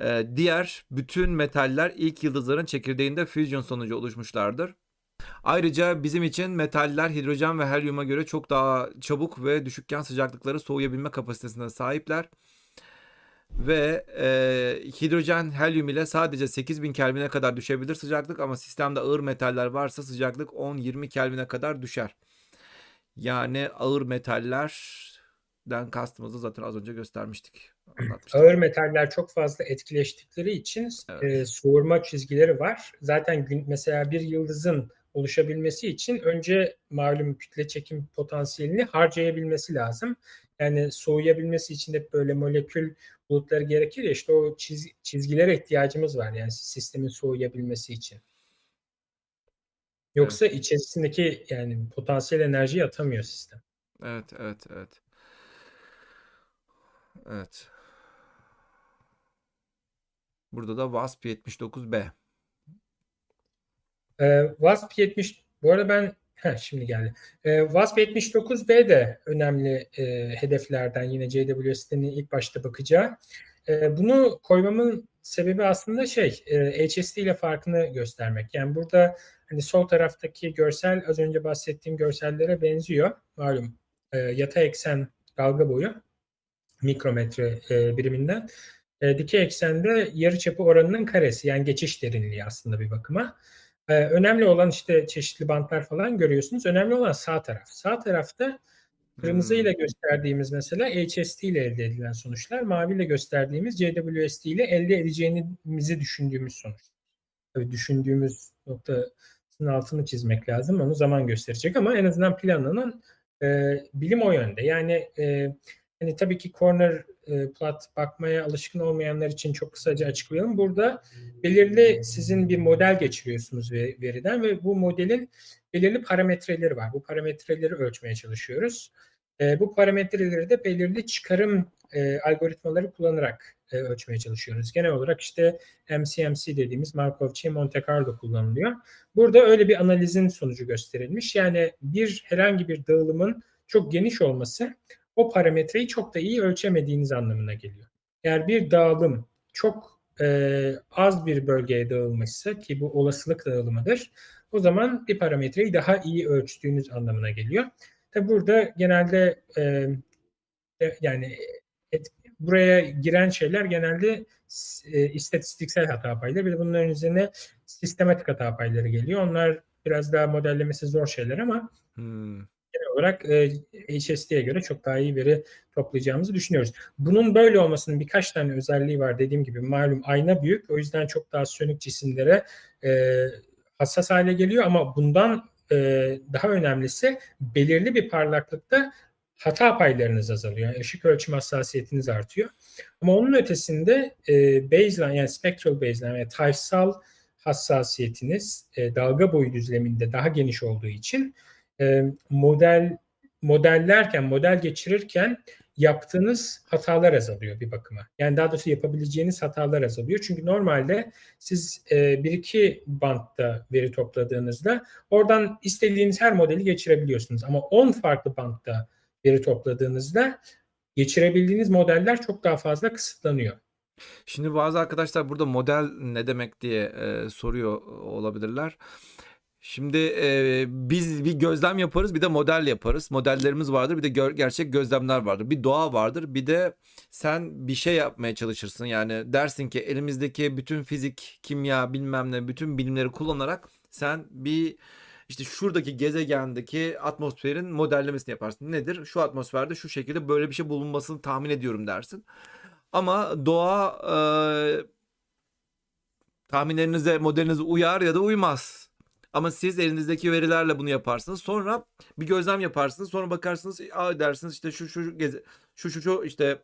e, diğer bütün metaller ilk yıldızların çekirdeğinde füzyon sonucu oluşmuşlardır. Ayrıca bizim için metaller hidrojen ve helyuma göre çok daha çabuk ve düşükken sıcaklıkları soğuyabilme kapasitesine sahipler. Ve e, hidrojen helyum ile sadece 8000 Kelvin'e kadar düşebilir sıcaklık ama sistemde ağır metaller varsa sıcaklık 10-20 Kelvin'e kadar düşer. Yani ağır metallerden kastımızı zaten az önce göstermiştik. Ağır metaller çok fazla etkileştikleri için evet. e, soğurma çizgileri var. Zaten gün, mesela bir yıldızın oluşabilmesi için önce malum kütle çekim potansiyelini harcayabilmesi lazım. Yani soğuyabilmesi için de böyle molekül bulutları gerekir ya işte o çiz, çizgilere ihtiyacımız var yani sistemin soğuyabilmesi için. Yoksa evet. içerisindeki yani potansiyel enerjiyi atamıyor sistem. Evet, evet, evet. Evet. Burada da WASP 79B. Ee, WASP 70 bu arada ben Heh, şimdi geldi. E, WASP 79B de önemli e, hedeflerden yine JWST'nin ilk başta bakacağı. E, bunu koymamın sebebi aslında şey e, HSD ile farkını göstermek. Yani burada hani sol taraftaki görsel az önce bahsettiğim görsellere benziyor. Malum e, yatay eksen dalga boyu mikrometre e, biriminden. E, dikey eksende yarıçapı oranının karesi yani geçiş derinliği aslında bir bakıma. Ee, önemli olan işte çeşitli bantlar falan görüyorsunuz. Önemli olan sağ taraf. Sağ tarafta kırmızı ile hmm. gösterdiğimiz mesela HST ile elde edilen sonuçlar, mavi ile gösterdiğimiz JWST ile elde edeceğimizi düşündüğümüz sonuç. Tabii düşündüğümüz noktasının altını çizmek lazım. Onu zaman gösterecek ama en azından planlanan e, bilim o yönde. Yani e, hani tabii ki corner e, plot bakmaya alışkın olmayanlar için çok kısaca açıklayalım. Burada belirli sizin bir model geçiriyorsunuz veriden ve bu modelin belirli parametreleri var. Bu parametreleri ölçmeye çalışıyoruz. E, bu parametreleri de belirli çıkarım e, algoritmaları kullanarak e, ölçmeye çalışıyoruz. Genel olarak işte MCMC dediğimiz Markov Chain Monte Carlo kullanılıyor. Burada öyle bir analizin sonucu gösterilmiş. Yani bir herhangi bir dağılımın çok geniş olması o parametreyi çok da iyi ölçemediğiniz anlamına geliyor. Eğer bir dağılım çok e, az bir bölgeye dağılmışsa ki bu olasılık dağılımıdır. O zaman bir parametreyi daha iyi ölçtüğünüz anlamına geliyor. Tabi burada genelde e, e, yani et, buraya giren şeyler genelde e, istatistiksel hata payları. Bir de bunların üzerine sistematik hata payları geliyor. Onlar biraz daha modellemesi zor şeyler ama hmm genel olarak e, HSD'ye göre çok daha iyi veri toplayacağımızı düşünüyoruz. Bunun böyle olmasının birkaç tane özelliği var. Dediğim gibi malum ayna büyük. O yüzden çok daha sönük cisimlere e, hassas hale geliyor ama bundan e, daha önemlisi belirli bir parlaklıkta hata paylarınız azalıyor. Yani ışık ölçüm hassasiyetiniz artıyor. Ama onun ötesinde e, baseline yani spectral baseline yani tayfsal hassasiyetiniz e, dalga boyu düzleminde daha geniş olduğu için model modellerken, model geçirirken yaptığınız hatalar azalıyor bir bakıma. Yani daha doğrusu yapabileceğiniz hatalar azalıyor. Çünkü normalde siz e, bir iki bantta veri topladığınızda oradan istediğiniz her modeli geçirebiliyorsunuz. Ama 10 farklı bantta veri topladığınızda geçirebildiğiniz modeller çok daha fazla kısıtlanıyor. Şimdi bazı arkadaşlar burada model ne demek diye e, soruyor olabilirler. Şimdi e, biz bir gözlem yaparız bir de model yaparız. Modellerimiz vardır bir de gör, gerçek gözlemler vardır. Bir doğa vardır bir de sen bir şey yapmaya çalışırsın. Yani dersin ki elimizdeki bütün fizik, kimya bilmem ne bütün bilimleri kullanarak sen bir işte şuradaki gezegendeki atmosferin modellemesini yaparsın. Nedir? Şu atmosferde şu şekilde böyle bir şey bulunmasını tahmin ediyorum dersin. Ama doğa e, tahminlerinize modelinize uyar ya da uymaz. Ama siz elinizdeki verilerle bunu yaparsınız. Sonra bir gözlem yaparsınız. Sonra bakarsınız Aa, dersiniz işte şu şu geze, şu şu şu işte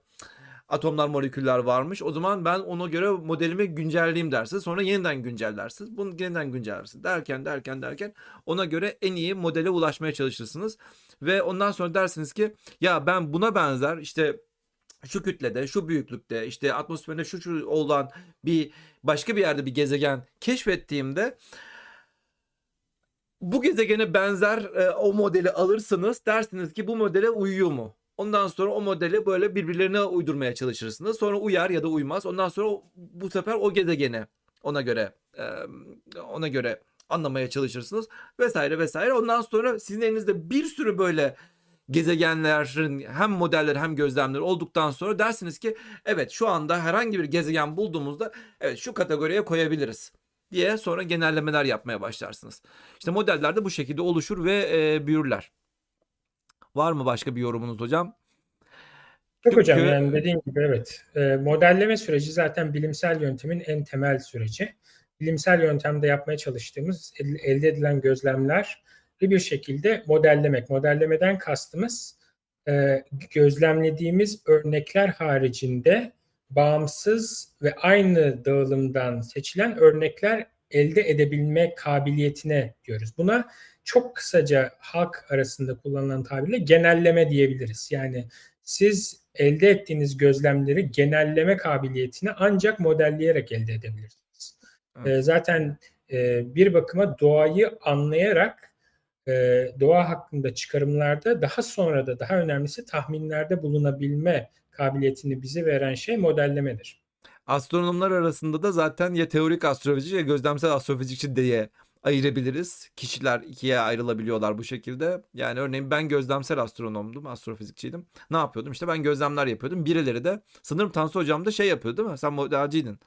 atomlar moleküller varmış. O zaman ben ona göre modelimi güncelleyeyim dersiniz. Sonra yeniden güncellersiniz. Bunu yeniden güncellersiniz. Derken derken derken ona göre en iyi modele ulaşmaya çalışırsınız. Ve ondan sonra dersiniz ki ya ben buna benzer işte şu kütlede, şu büyüklükte, işte atmosferinde şu şu olan bir başka bir yerde bir gezegen keşfettiğimde bu gezegene benzer e, o modeli alırsınız. Dersiniz ki bu modele uyuyor mu? Ondan sonra o modeli böyle birbirlerine uydurmaya çalışırsınız. Sonra uyar ya da uymaz. Ondan sonra bu sefer o gezegene ona göre e, ona göre anlamaya çalışırsınız vesaire vesaire. Ondan sonra sizin elinizde bir sürü böyle gezegenlerin hem modelleri hem gözlemleri olduktan sonra dersiniz ki evet şu anda herhangi bir gezegen bulduğumuzda evet şu kategoriye koyabiliriz diye sonra genellemeler yapmaya başlarsınız. İşte modeller de bu şekilde oluşur ve e, büyürler. Var mı başka bir yorumunuz hocam? Yok hocam yani dediğim gibi evet. E, modelleme süreci zaten bilimsel yöntemin en temel süreci. Bilimsel yöntemde yapmaya çalıştığımız elde edilen gözlemler bir şekilde modellemek. Modellemeden kastımız e, gözlemlediğimiz örnekler haricinde bağımsız ve aynı dağılımdan seçilen örnekler elde edebilme kabiliyetine diyoruz. Buna çok kısaca halk arasında kullanılan tabirle genelleme diyebiliriz. Yani siz elde ettiğiniz gözlemleri genelleme kabiliyetini ancak modelleyerek elde edebilirsiniz. Evet. E, zaten e, bir bakıma doğayı anlayarak e, doğa hakkında çıkarımlarda daha sonra da daha önemlisi tahminlerde bulunabilme kabiliyetini bize veren şey modellemedir. Astronomlar arasında da zaten ya teorik astrofizik ya gözlemsel astrofizikçi diye ayırabiliriz. Kişiler ikiye ayrılabiliyorlar bu şekilde. Yani örneğin ben gözlemsel astronomdum, astrofizikçiydim. Ne yapıyordum? İşte ben gözlemler yapıyordum. Birileri de sanırım Tansu hocam da şey yapıyordu değil mi? Sen modelciydin.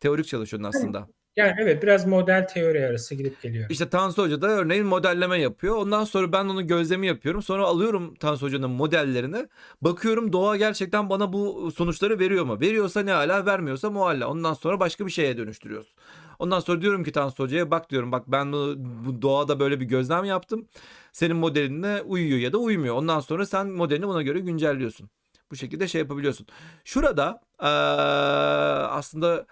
Teorik çalışıyordun aslında. Yani evet biraz model teori arası gidip geliyor. İşte Tansu Hoca da örneğin modelleme yapıyor. Ondan sonra ben onun gözlemi yapıyorum. Sonra alıyorum Tansu Hoca'nın modellerini. Bakıyorum doğa gerçekten bana bu sonuçları veriyor mu? Veriyorsa ne hala vermiyorsa mualla. Ondan sonra başka bir şeye dönüştürüyoruz. Ondan sonra diyorum ki Tansu Hoca'ya bak diyorum bak ben bu, bu doğada böyle bir gözlem yaptım. Senin modeline uyuyor ya da uymuyor. Ondan sonra sen modelini buna göre güncelliyorsun. Bu şekilde şey yapabiliyorsun. Şurada ee, aslında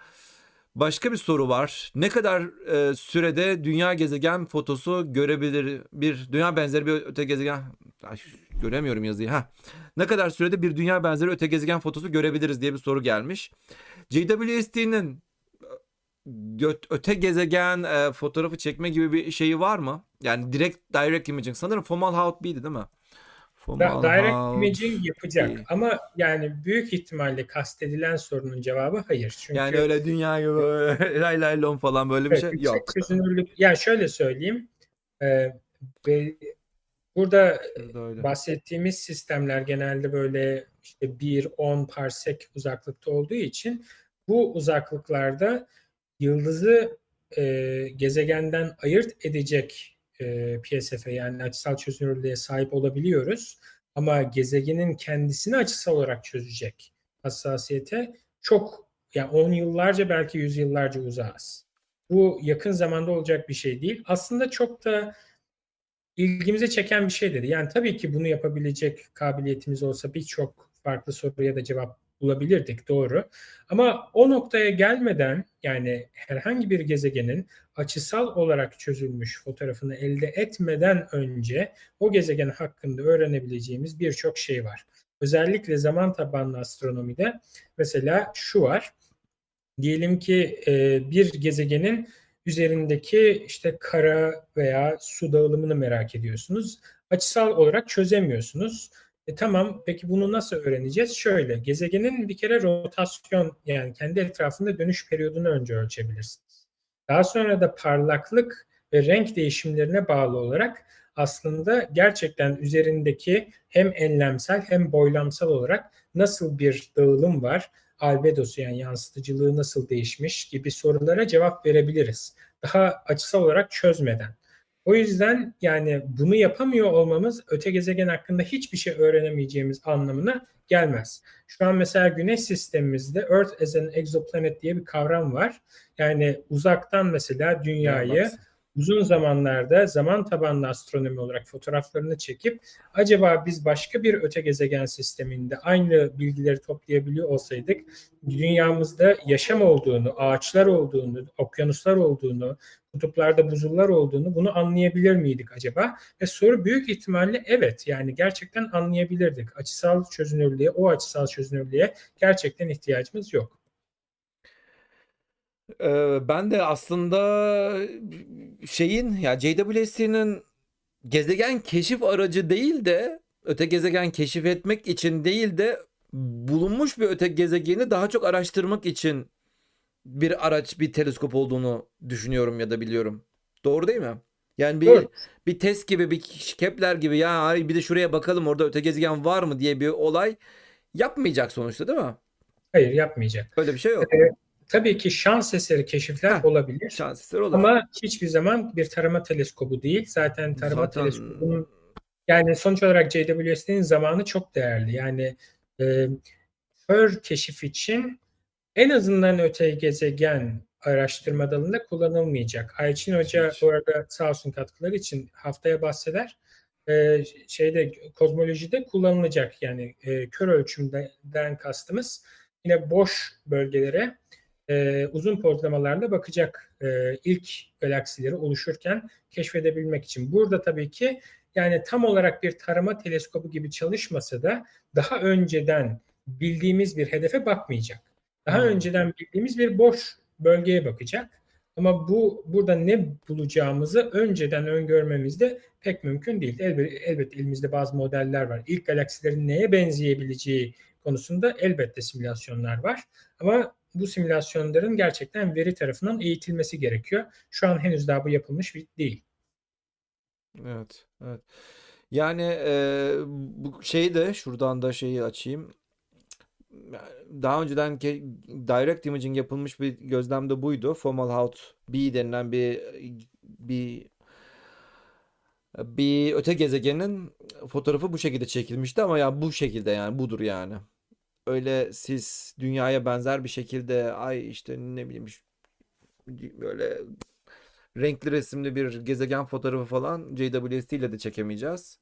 Başka bir soru var. Ne kadar e, sürede dünya gezegen fotosu görebilir bir dünya benzeri bir öte gezegen Ay, göremiyorum yazıyı ha. Ne kadar sürede bir dünya benzeri öte gezegen fotosu görebiliriz diye bir soru gelmiş. JWST'nin öte gezegen e, fotoğrafı çekme gibi bir şeyi var mı? Yani direkt direct imaging sanırım Fomalhaut B'di değil mi? Da, direct imaging yapacak değil. ama yani büyük ihtimalle kastedilen sorunun cevabı hayır. Çünkü yani öyle dünya gibi [LAUGHS] lay lay lon falan böyle bir evet, şey yok. Çözünürlük, yani şöyle söyleyeyim. E, burada Öyle. bahsettiğimiz sistemler genelde böyle işte 1-10 parsek uzaklıkta olduğu için bu uzaklıklarda yıldızı e, gezegenden ayırt edecek e, PSF yani açısal çözünürlüğe sahip olabiliyoruz. Ama gezegenin kendisini açısal olarak çözecek hassasiyete çok yani 10 yıllarca belki 100 yıllarca uzağız. Bu yakın zamanda olacak bir şey değil. Aslında çok da ilgimize çeken bir şey dedi. Yani tabii ki bunu yapabilecek kabiliyetimiz olsa birçok farklı soruya da cevap bulabilirdik doğru. Ama o noktaya gelmeden yani herhangi bir gezegenin açısal olarak çözülmüş fotoğrafını elde etmeden önce o gezegen hakkında öğrenebileceğimiz birçok şey var. Özellikle zaman tabanlı astronomide mesela şu var. Diyelim ki e, bir gezegenin üzerindeki işte kara veya su dağılımını merak ediyorsunuz. Açısal olarak çözemiyorsunuz. E tamam peki bunu nasıl öğreneceğiz? Şöyle gezegenin bir kere rotasyon yani kendi etrafında dönüş periyodunu önce ölçebilirsiniz. Daha sonra da parlaklık ve renk değişimlerine bağlı olarak aslında gerçekten üzerindeki hem enlemsel hem boylamsal olarak nasıl bir dağılım var, albedosu yani yansıtıcılığı nasıl değişmiş gibi sorulara cevap verebiliriz. Daha açısal olarak çözmeden. O yüzden yani bunu yapamıyor olmamız öte gezegen hakkında hiçbir şey öğrenemeyeceğimiz anlamına gelmez. Şu an mesela Güneş sistemimizde Earth as an exoplanet diye bir kavram var. Yani uzaktan mesela dünyayı uzun zamanlarda zaman tabanlı astronomi olarak fotoğraflarını çekip acaba biz başka bir öte gezegen sisteminde aynı bilgileri toplayabiliyor olsaydık dünyamızda yaşam olduğunu, ağaçlar olduğunu, okyanuslar olduğunu, kutuplarda buzullar olduğunu bunu anlayabilir miydik acaba? Ve soru büyük ihtimalle evet yani gerçekten anlayabilirdik. Açısal çözünürlüğe, o açısal çözünürlüğe gerçekten ihtiyacımız yok. Ee, ben de aslında şeyin ya JWST'nin gezegen keşif aracı değil de öte gezegen keşif etmek için değil de bulunmuş bir öte gezegeni daha çok araştırmak için bir araç, bir teleskop olduğunu düşünüyorum ya da biliyorum. Doğru değil mi? Yani bir Doğru. bir test gibi, bir Kepler gibi ya ay bir de şuraya bakalım orada öte gezegen var mı diye bir olay yapmayacak sonuçta değil mi? Hayır yapmayacak. Öyle bir şey yok. Tabii ki şans eseri keşifler Heh, olabilir. Şans eseri olur. Ama hiçbir zaman bir tarama teleskobu değil. Zaten tarama Zaten- teleskobunun yani sonuç olarak JWST'nin zamanı çok değerli. Yani e, kör keşif için en azından öte gezegen araştırma dalında kullanılmayacak. Ayçin Hoca bu arada sağ olsun katkıları için haftaya bahseder. E, şeyde kozmolojide kullanılacak yani e, kör ölçümden kastımız yine boş bölgelere e, uzun pozlamalarla bakacak e, ilk galaksileri oluşurken keşfedebilmek için. Burada tabii ki yani tam olarak bir tarama teleskobu gibi çalışmasa da daha önceden bildiğimiz bir hedefe bakmayacak. Daha Hmm. önceden bildiğimiz bir boş bölgeye bakacak. Ama bu burada ne bulacağımızı önceden öngörmemiz de pek mümkün değil. Elbette, elbette elimizde bazı modeller var. İlk galaksilerin neye benzeyebileceği konusunda elbette simülasyonlar var. Ama bu simülasyonların gerçekten veri tarafından eğitilmesi gerekiyor. Şu an henüz daha bu yapılmış bir değil. Evet, evet. Yani e, bu şeyi de şuradan da şeyi açayım. Daha önceden direct imaging yapılmış bir gözlemde buydu. Fomalhaut B denilen bir bir bir öte gezegenin fotoğrafı bu şekilde çekilmişti ama ya bu şekilde yani budur yani. Öyle siz dünyaya benzer bir şekilde ay işte ne bileyim böyle renkli resimli bir gezegen fotoğrafı falan JWST ile de çekemeyeceğiz.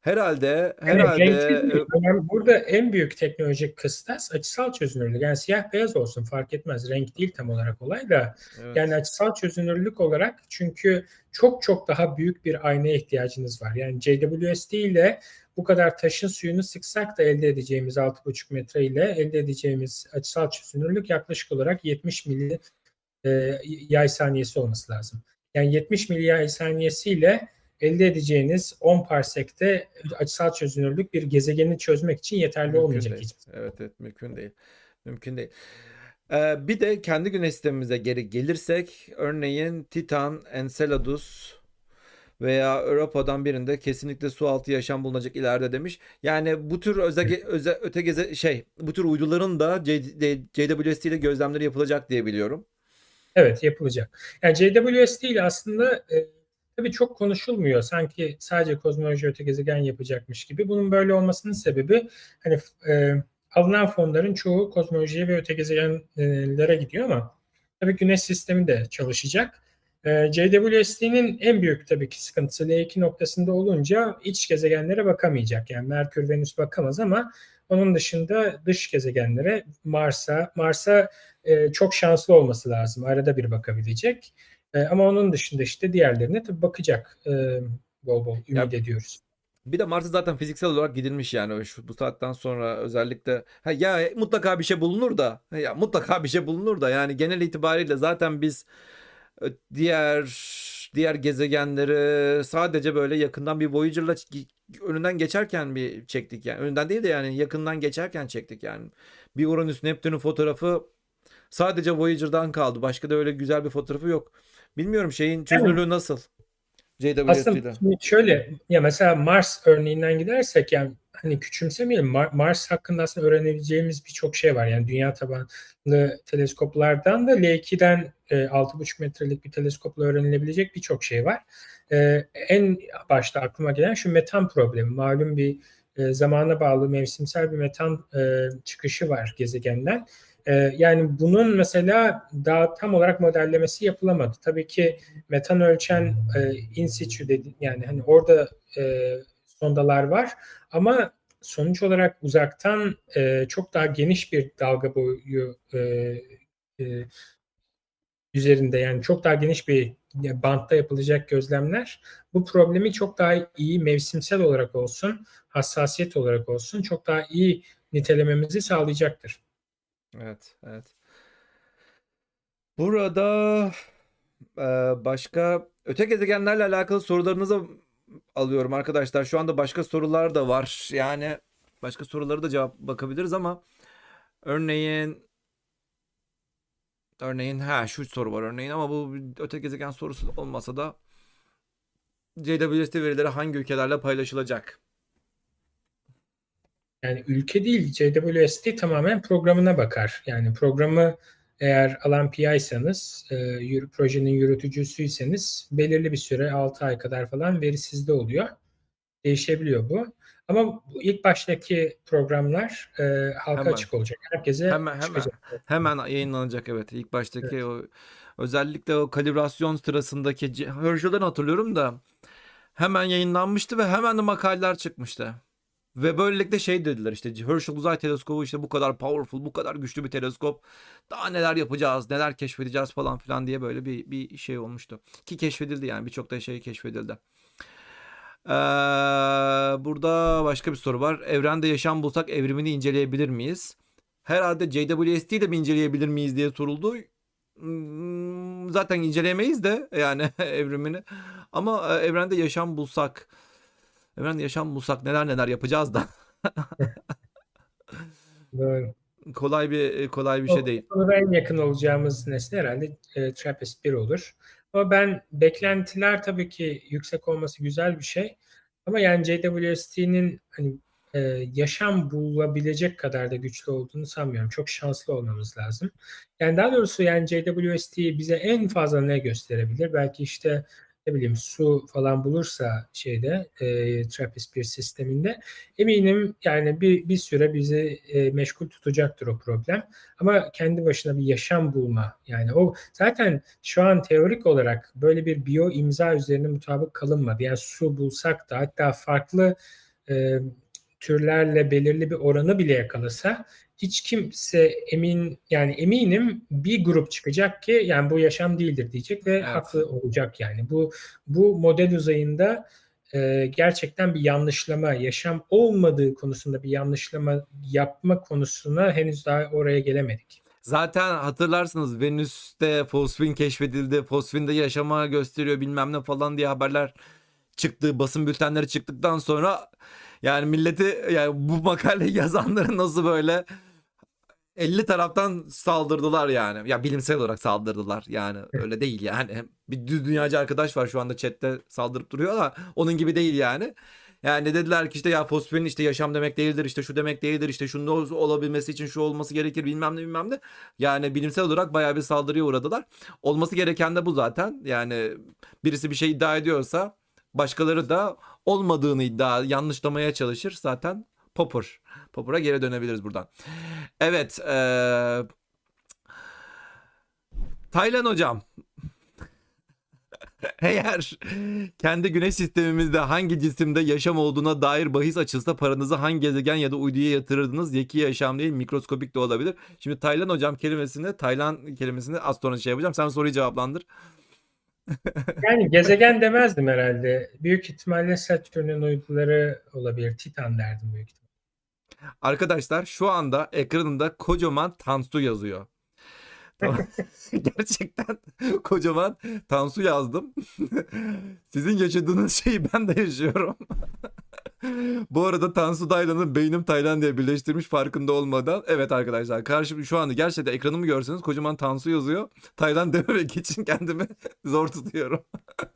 Herhalde Yani herhalde renkli değil. Önemli- burada en büyük teknolojik kıstas açısal çözünürlük. Yani siyah beyaz olsun fark etmez. Renk değil tam olarak olay da. evet. Yani açısal çözünürlük olarak çünkü çok çok daha büyük bir aynaya ihtiyacınız var. Yani JWST ile bu kadar taşın suyunu sıksak da elde edeceğimiz 6,5 metre ile elde edeceğimiz açısal çözünürlük yaklaşık olarak 70 milli e, yay saniyesi olması lazım. Yani 70 milli yay saniyesiyle elde edeceğiniz 10 parsekte açısal çözünürlük bir gezegeni çözmek için yeterli Mümkün olmayacak değil. hiç. Evet, evet mümkün değil. Mümkün değil. Ee, bir de kendi güneş sistemimize geri gelirsek örneğin Titan, Enceladus veya Europa'dan birinde kesinlikle su altı yaşam bulunacak ileride demiş. Yani bu tür öze, öze, öte geze, şey bu tür uyduların da JWST ile gözlemleri yapılacak diye biliyorum. Evet yapılacak. Yani JWST ile aslında e, tabii çok konuşulmuyor. Sanki sadece kozmoloji öte gezegen yapacakmış gibi. Bunun böyle olmasının sebebi hani e, alınan fonların çoğu kozmolojiye ve öte gezegenlere gidiyor ama tabii güneş sistemi de çalışacak. E, JWST'nin en büyük tabii ki sıkıntısı L2 noktasında olunca iç gezegenlere bakamayacak. Yani Merkür, Venüs bakamaz ama onun dışında dış gezegenlere Mars'a, Mars'a e, çok şanslı olması lazım. Arada bir bakabilecek. E, ama onun dışında işte diğerlerine tabii bakacak e, bol bol ümit Ya- ediyoruz. Bir de Mars'a zaten fiziksel olarak gidilmiş yani şu, bu saatten sonra özellikle ha, ya mutlaka bir şey bulunur da ya mutlaka bir şey bulunur da yani genel itibariyle zaten biz diğer diğer gezegenleri sadece böyle yakından bir Voyager'la önünden geçerken bir çektik yani. Önünden değil de yani yakından geçerken çektik yani. Bir Uranüs Neptün'ün fotoğrafı sadece Voyager'dan kaldı. Başka da öyle güzel bir fotoğrafı yok. Bilmiyorum şeyin çözünürlüğü nasıl Aslında JWST'de şimdi şöyle ya mesela Mars örneğinden gidersek yani hani küçümsemeyelim Mar- Mars hakkında aslında öğrenebileceğimiz birçok şey var. Yani dünya tabanlı teleskoplardan da L2'den e, 6,5 metrelik bir teleskopla öğrenilebilecek birçok şey var. E, en başta aklıma gelen şu metan problemi. Malum bir e, zamana bağlı mevsimsel bir metan e, çıkışı var gezegenden. E, yani bunun mesela daha tam olarak modellemesi yapılamadı. Tabii ki metan ölçen e, in situ dedi, yani hani orada e, sondalar var ama sonuç olarak uzaktan e, çok daha geniş bir dalga boyu e, e, üzerinde yani çok daha geniş bir bantta yapılacak gözlemler bu problemi çok daha iyi mevsimsel olarak olsun, hassasiyet olarak olsun çok daha iyi nitelememizi sağlayacaktır. Evet, evet. Burada e, başka öte gezegenlerle alakalı sorularınızı alıyorum arkadaşlar. Şu anda başka sorular da var. Yani başka soruları da cevap bakabiliriz ama örneğin örneğin ha şu soru var örneğin ama bu öte gezegen sorusu olmasa da JWST verileri hangi ülkelerle paylaşılacak? Yani ülke değil, JWST tamamen programına bakar. Yani programı eğer alan PI'sanız, e, projenin yürütücüsüyseniz belirli bir süre 6 ay kadar falan veri sizde oluyor. Değişebiliyor bu. Ama ilk baştaki programlar e, halka Hemen. açık olacak. Herkese Hemen hemen çıkacak. hemen yayınlanacak evet. İlk baştaki Evet. o özellikle o kalibrasyon sırasındaki Herschel'den hatırlıyorum da hemen yayınlanmıştı ve hemen de makaleler çıkmıştı. Ve böylelikle şey dediler işte Herschel Uzay Teleskobu işte bu kadar powerful, bu kadar güçlü bir teleskop. Daha neler yapacağız, neler keşfedeceğiz falan filan diye böyle bir bir şey olmuştu. Ki keşfedildi yani birçok da şey keşfedildi. Ee, burada başka bir soru var. Evrende yaşam bulsak evrimini inceleyebilir miyiz? Herhalde JWST'yi de mi inceleyebilir miyiz diye soruldu. Hmm, Zaten inceleyemeyiz de yani [LAUGHS] evrimini. Ama e, evrende yaşam bulsak, evrende yaşam bulsak neler neler yapacağız da [LAUGHS] Doğru. kolay bir kolay bir şey değil. O konuda en yakın olacağımız nesne herhalde e, TRAPPIST 1 olur. Ama ben beklentiler tabii ki yüksek olması güzel bir şey. Ama yani JWST'nin hani e, yaşam bulabilecek kadar da güçlü olduğunu sanmıyorum. Çok şanslı olmamız lazım. Yani daha doğrusu yani JWST bize en fazla ne gösterebilir? Belki işte ne bileyim su falan bulursa şeyde e, TRAPPIST 1 sisteminde eminim yani bir, bir süre bizi e, meşgul tutacaktır o problem. Ama kendi başına bir yaşam bulma yani o zaten şu an teorik olarak böyle bir biyo imza üzerine mutabık kalınmadı. Yani su bulsak da hatta farklı e, türlerle belirli bir oranı bile yakalasa hiç kimse emin yani eminim bir grup çıkacak ki yani bu yaşam değildir diyecek ve Evet. haklı olacak yani. Bu bu model uzayında e, gerçekten bir yanlışlama, yaşam olmadığı konusunda bir yanlışlama yapma konusuna henüz daha oraya gelemedik. Zaten hatırlarsınız Venüs'te fosfin keşfedildi. Fosfinde yaşama gösteriyor bilmem ne falan diye haberler çıktı. Basın bültenleri çıktıktan sonra yani milleti yani bu makale [LAUGHS] yazanları nasıl böyle 50 taraftan saldırdılar yani. Ya bilimsel olarak saldırdılar yani. Öyle değil yani. Bir düz dünyacı arkadaş var şu anda chatte saldırıp duruyor da onun gibi değil yani. Yani dediler ki işte ya fosforin işte yaşam demek değildir işte şu demek değildir işte şunun ol- olabilmesi için şu olması gerekir bilmem ne bilmem ne. Yani bilimsel olarak bayağı bir saldırıya uğradılar. Olması gereken de bu zaten. Yani birisi bir şey iddia ediyorsa başkaları da olmadığını iddia yanlışlamaya çalışır zaten Popper. Popper'a geri dönebiliriz buradan. Evet. eee Taylan hocam. [LAUGHS] Eğer kendi güneş sistemimizde hangi cisimde yaşam olduğuna dair bahis açılsa paranızı hangi gezegen ya da uyduya yatırırdınız? Zeki yaşam değil mikroskopik de olabilir. Şimdi Taylan hocam kelimesini Taylan kelimesini az şey yapacağım. Sen soruyu cevaplandır. [LAUGHS] Yani gezegen demezdim herhalde. Büyük ihtimalle Satürn'ün uyduları olabilir. Titan derdim büyük ihtimalle. Arkadaşlar şu anda ekranımda kocaman Tansu yazıyor. [LAUGHS] [LAUGHS] Gerçekten kocaman Tansu yazdım. [LAUGHS] Sizin yaşadığınız şeyi ben de yaşıyorum. Bu arada Tansu Taylan'ın beynim Taylan diye birleştirmiş farkında olmadan. Evet arkadaşlar karşım şu anda gerçekten ekranımı görseniz kocaman Tansu yazıyor. Taylan [LAUGHS] dememek için kendimi [LAUGHS] zor tutuyorum.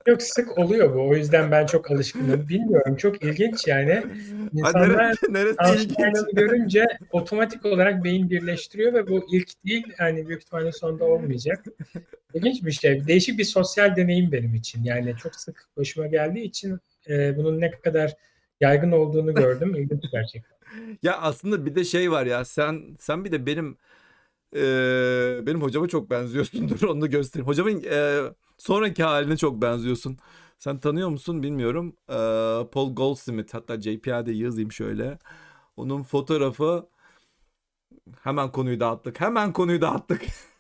Çok sık oluyor bu. O yüzden ben çok alışkınım. Bilmiyorum. Çok ilginç yani. [LAUGHS] Ha, İnsanlar neresi, neresi Tansu ilginç? Taylan'ı görünce otomatik olarak beyin birleştiriyor ve bu ilk değil. Yani büyük ihtimalle sonunda olmayacak. İlginç bir şey. Değişik bir sosyal deneyim benim için. Yani çok sık başıma geldiği için e, bunun ne kadar yaygın olduğunu gördüm. İlginç gerçekten. [LAUGHS] Ya aslında bir de şey var ya sen sen bir de benim eee, benim hocama çok benziyorsun. Dur onu da göstereyim. Hocamın eee, sonraki haline çok benziyorsun. Sen tanıyor musun bilmiyorum. Eee, Paul Goldsmith hatta JPL'de yazayım şöyle. Onun fotoğrafı hemen konuyu dağıttık. Hemen konuyu dağıttık. [LAUGHS]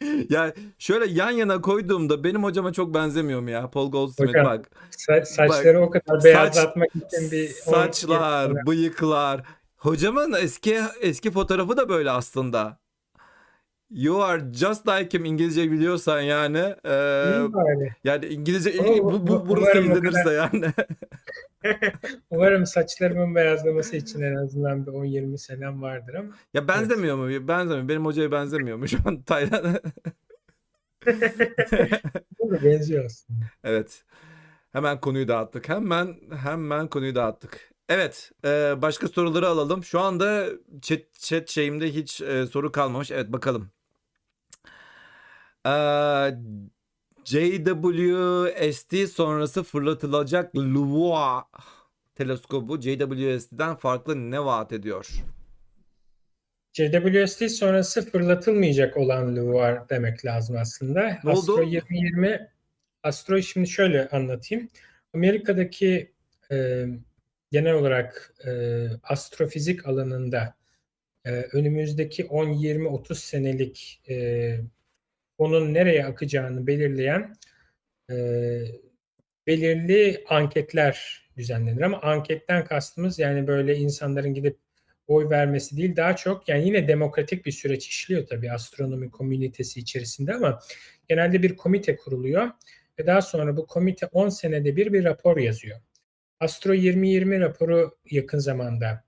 [LAUGHS] Ya şöyle yan yana koyduğumda benim hocama çok benzemiyor mu ya? Paul Goldsmith Hocam, bak. Sa- saçları o kadar saç- beyazlatmak için bir Saçlar, bıyıklar. Hocamın eski eski fotoğrafı da böyle aslında. You are just like him İngilizce biliyorsan yani. bari. yani İngilizce Oo, bu, bu burası o izlenirse yani. [LAUGHS] [LAUGHS] Umarım saçlarımın beyazlaması için en azından bir 10-20 senem vardır ama ya benzemiyor mu? Benzemiyor. Benim hocaya benzemiyor mu şu an [LAUGHS] Taylan? [LAUGHS] benziyor aslında. Evet. Hemen konuyu dağıttık. Hemen hemen konuyu dağıttık. Evet, e, başka soruları alalım. Şu anda chat, chat şeyimde hiç e, soru kalmamış. Evet, bakalım. E, JWST sonrası fırlatılacak LUVOA teleskobu JWST'den farklı ne vaat ediyor? JWST sonrası fırlatılmayacak olan LUVOIR demek lazım aslında. Ne oldu? Astro 2020 Astro şimdi şöyle anlatayım. Amerika'daki e, genel olarak e, astrofizik alanında e, önümüzdeki 10, 20, 30 senelik e, onun nereye akacağını belirleyen e, belirli anketler düzenlenir. Ama anketten kastımız yani böyle insanların gidip oy vermesi değil daha çok yani yine demokratik bir süreç işliyor tabii astronomi komünitesi içerisinde ama genelde bir komite kuruluyor ve daha sonra bu komite 10 senede bir bir rapor yazıyor. Astro 2020 raporu yakın zamanda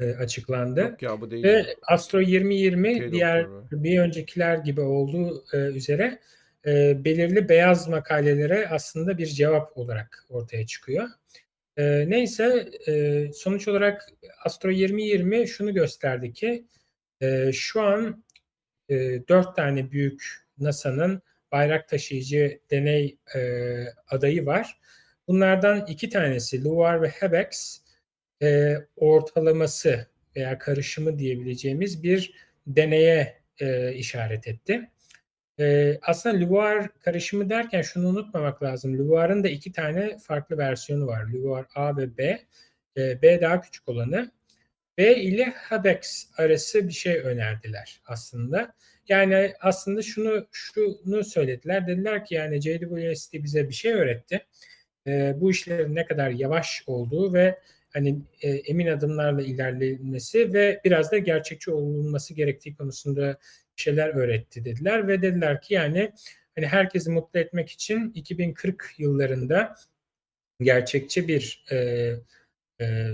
e, açıklandı. Yok ya bu değil. Ve Astro 2020 Okey, diğer doktor. bir öncekiler gibi olduğu e, üzere e, belirli beyaz makalelere aslında bir cevap olarak ortaya çıkıyor. E, neyse e, sonuç olarak Astro 2020 şunu gösterdi ki e, şu an e, dört tane büyük NASA'nın bayrak taşıyıcı deney e, adayı var. Bunlardan iki tanesi LUVAR ve HABEX e, ortalaması veya karışımı diyebileceğimiz bir deneye e, işaret etti. E, aslında LUVAR karışımı derken şunu unutmamak lazım. LUVAR'ın da iki tane farklı versiyonu var. LUVAR A ve B. E, B daha küçük olanı. B ile HABEX arası bir şey önerdiler aslında. Yani aslında şunu şunu söylediler. Dediler ki yani JWST bize bir şey öğretti. E, bu işlerin ne kadar yavaş olduğu ve hani e, emin adımlarla ilerlenmesi ve biraz da gerçekçi olunması gerektiği konusunda şeyler öğretti dediler ve dediler ki yani hani herkesi mutlu etmek için 2040 yıllarında gerçekçi bir e, e,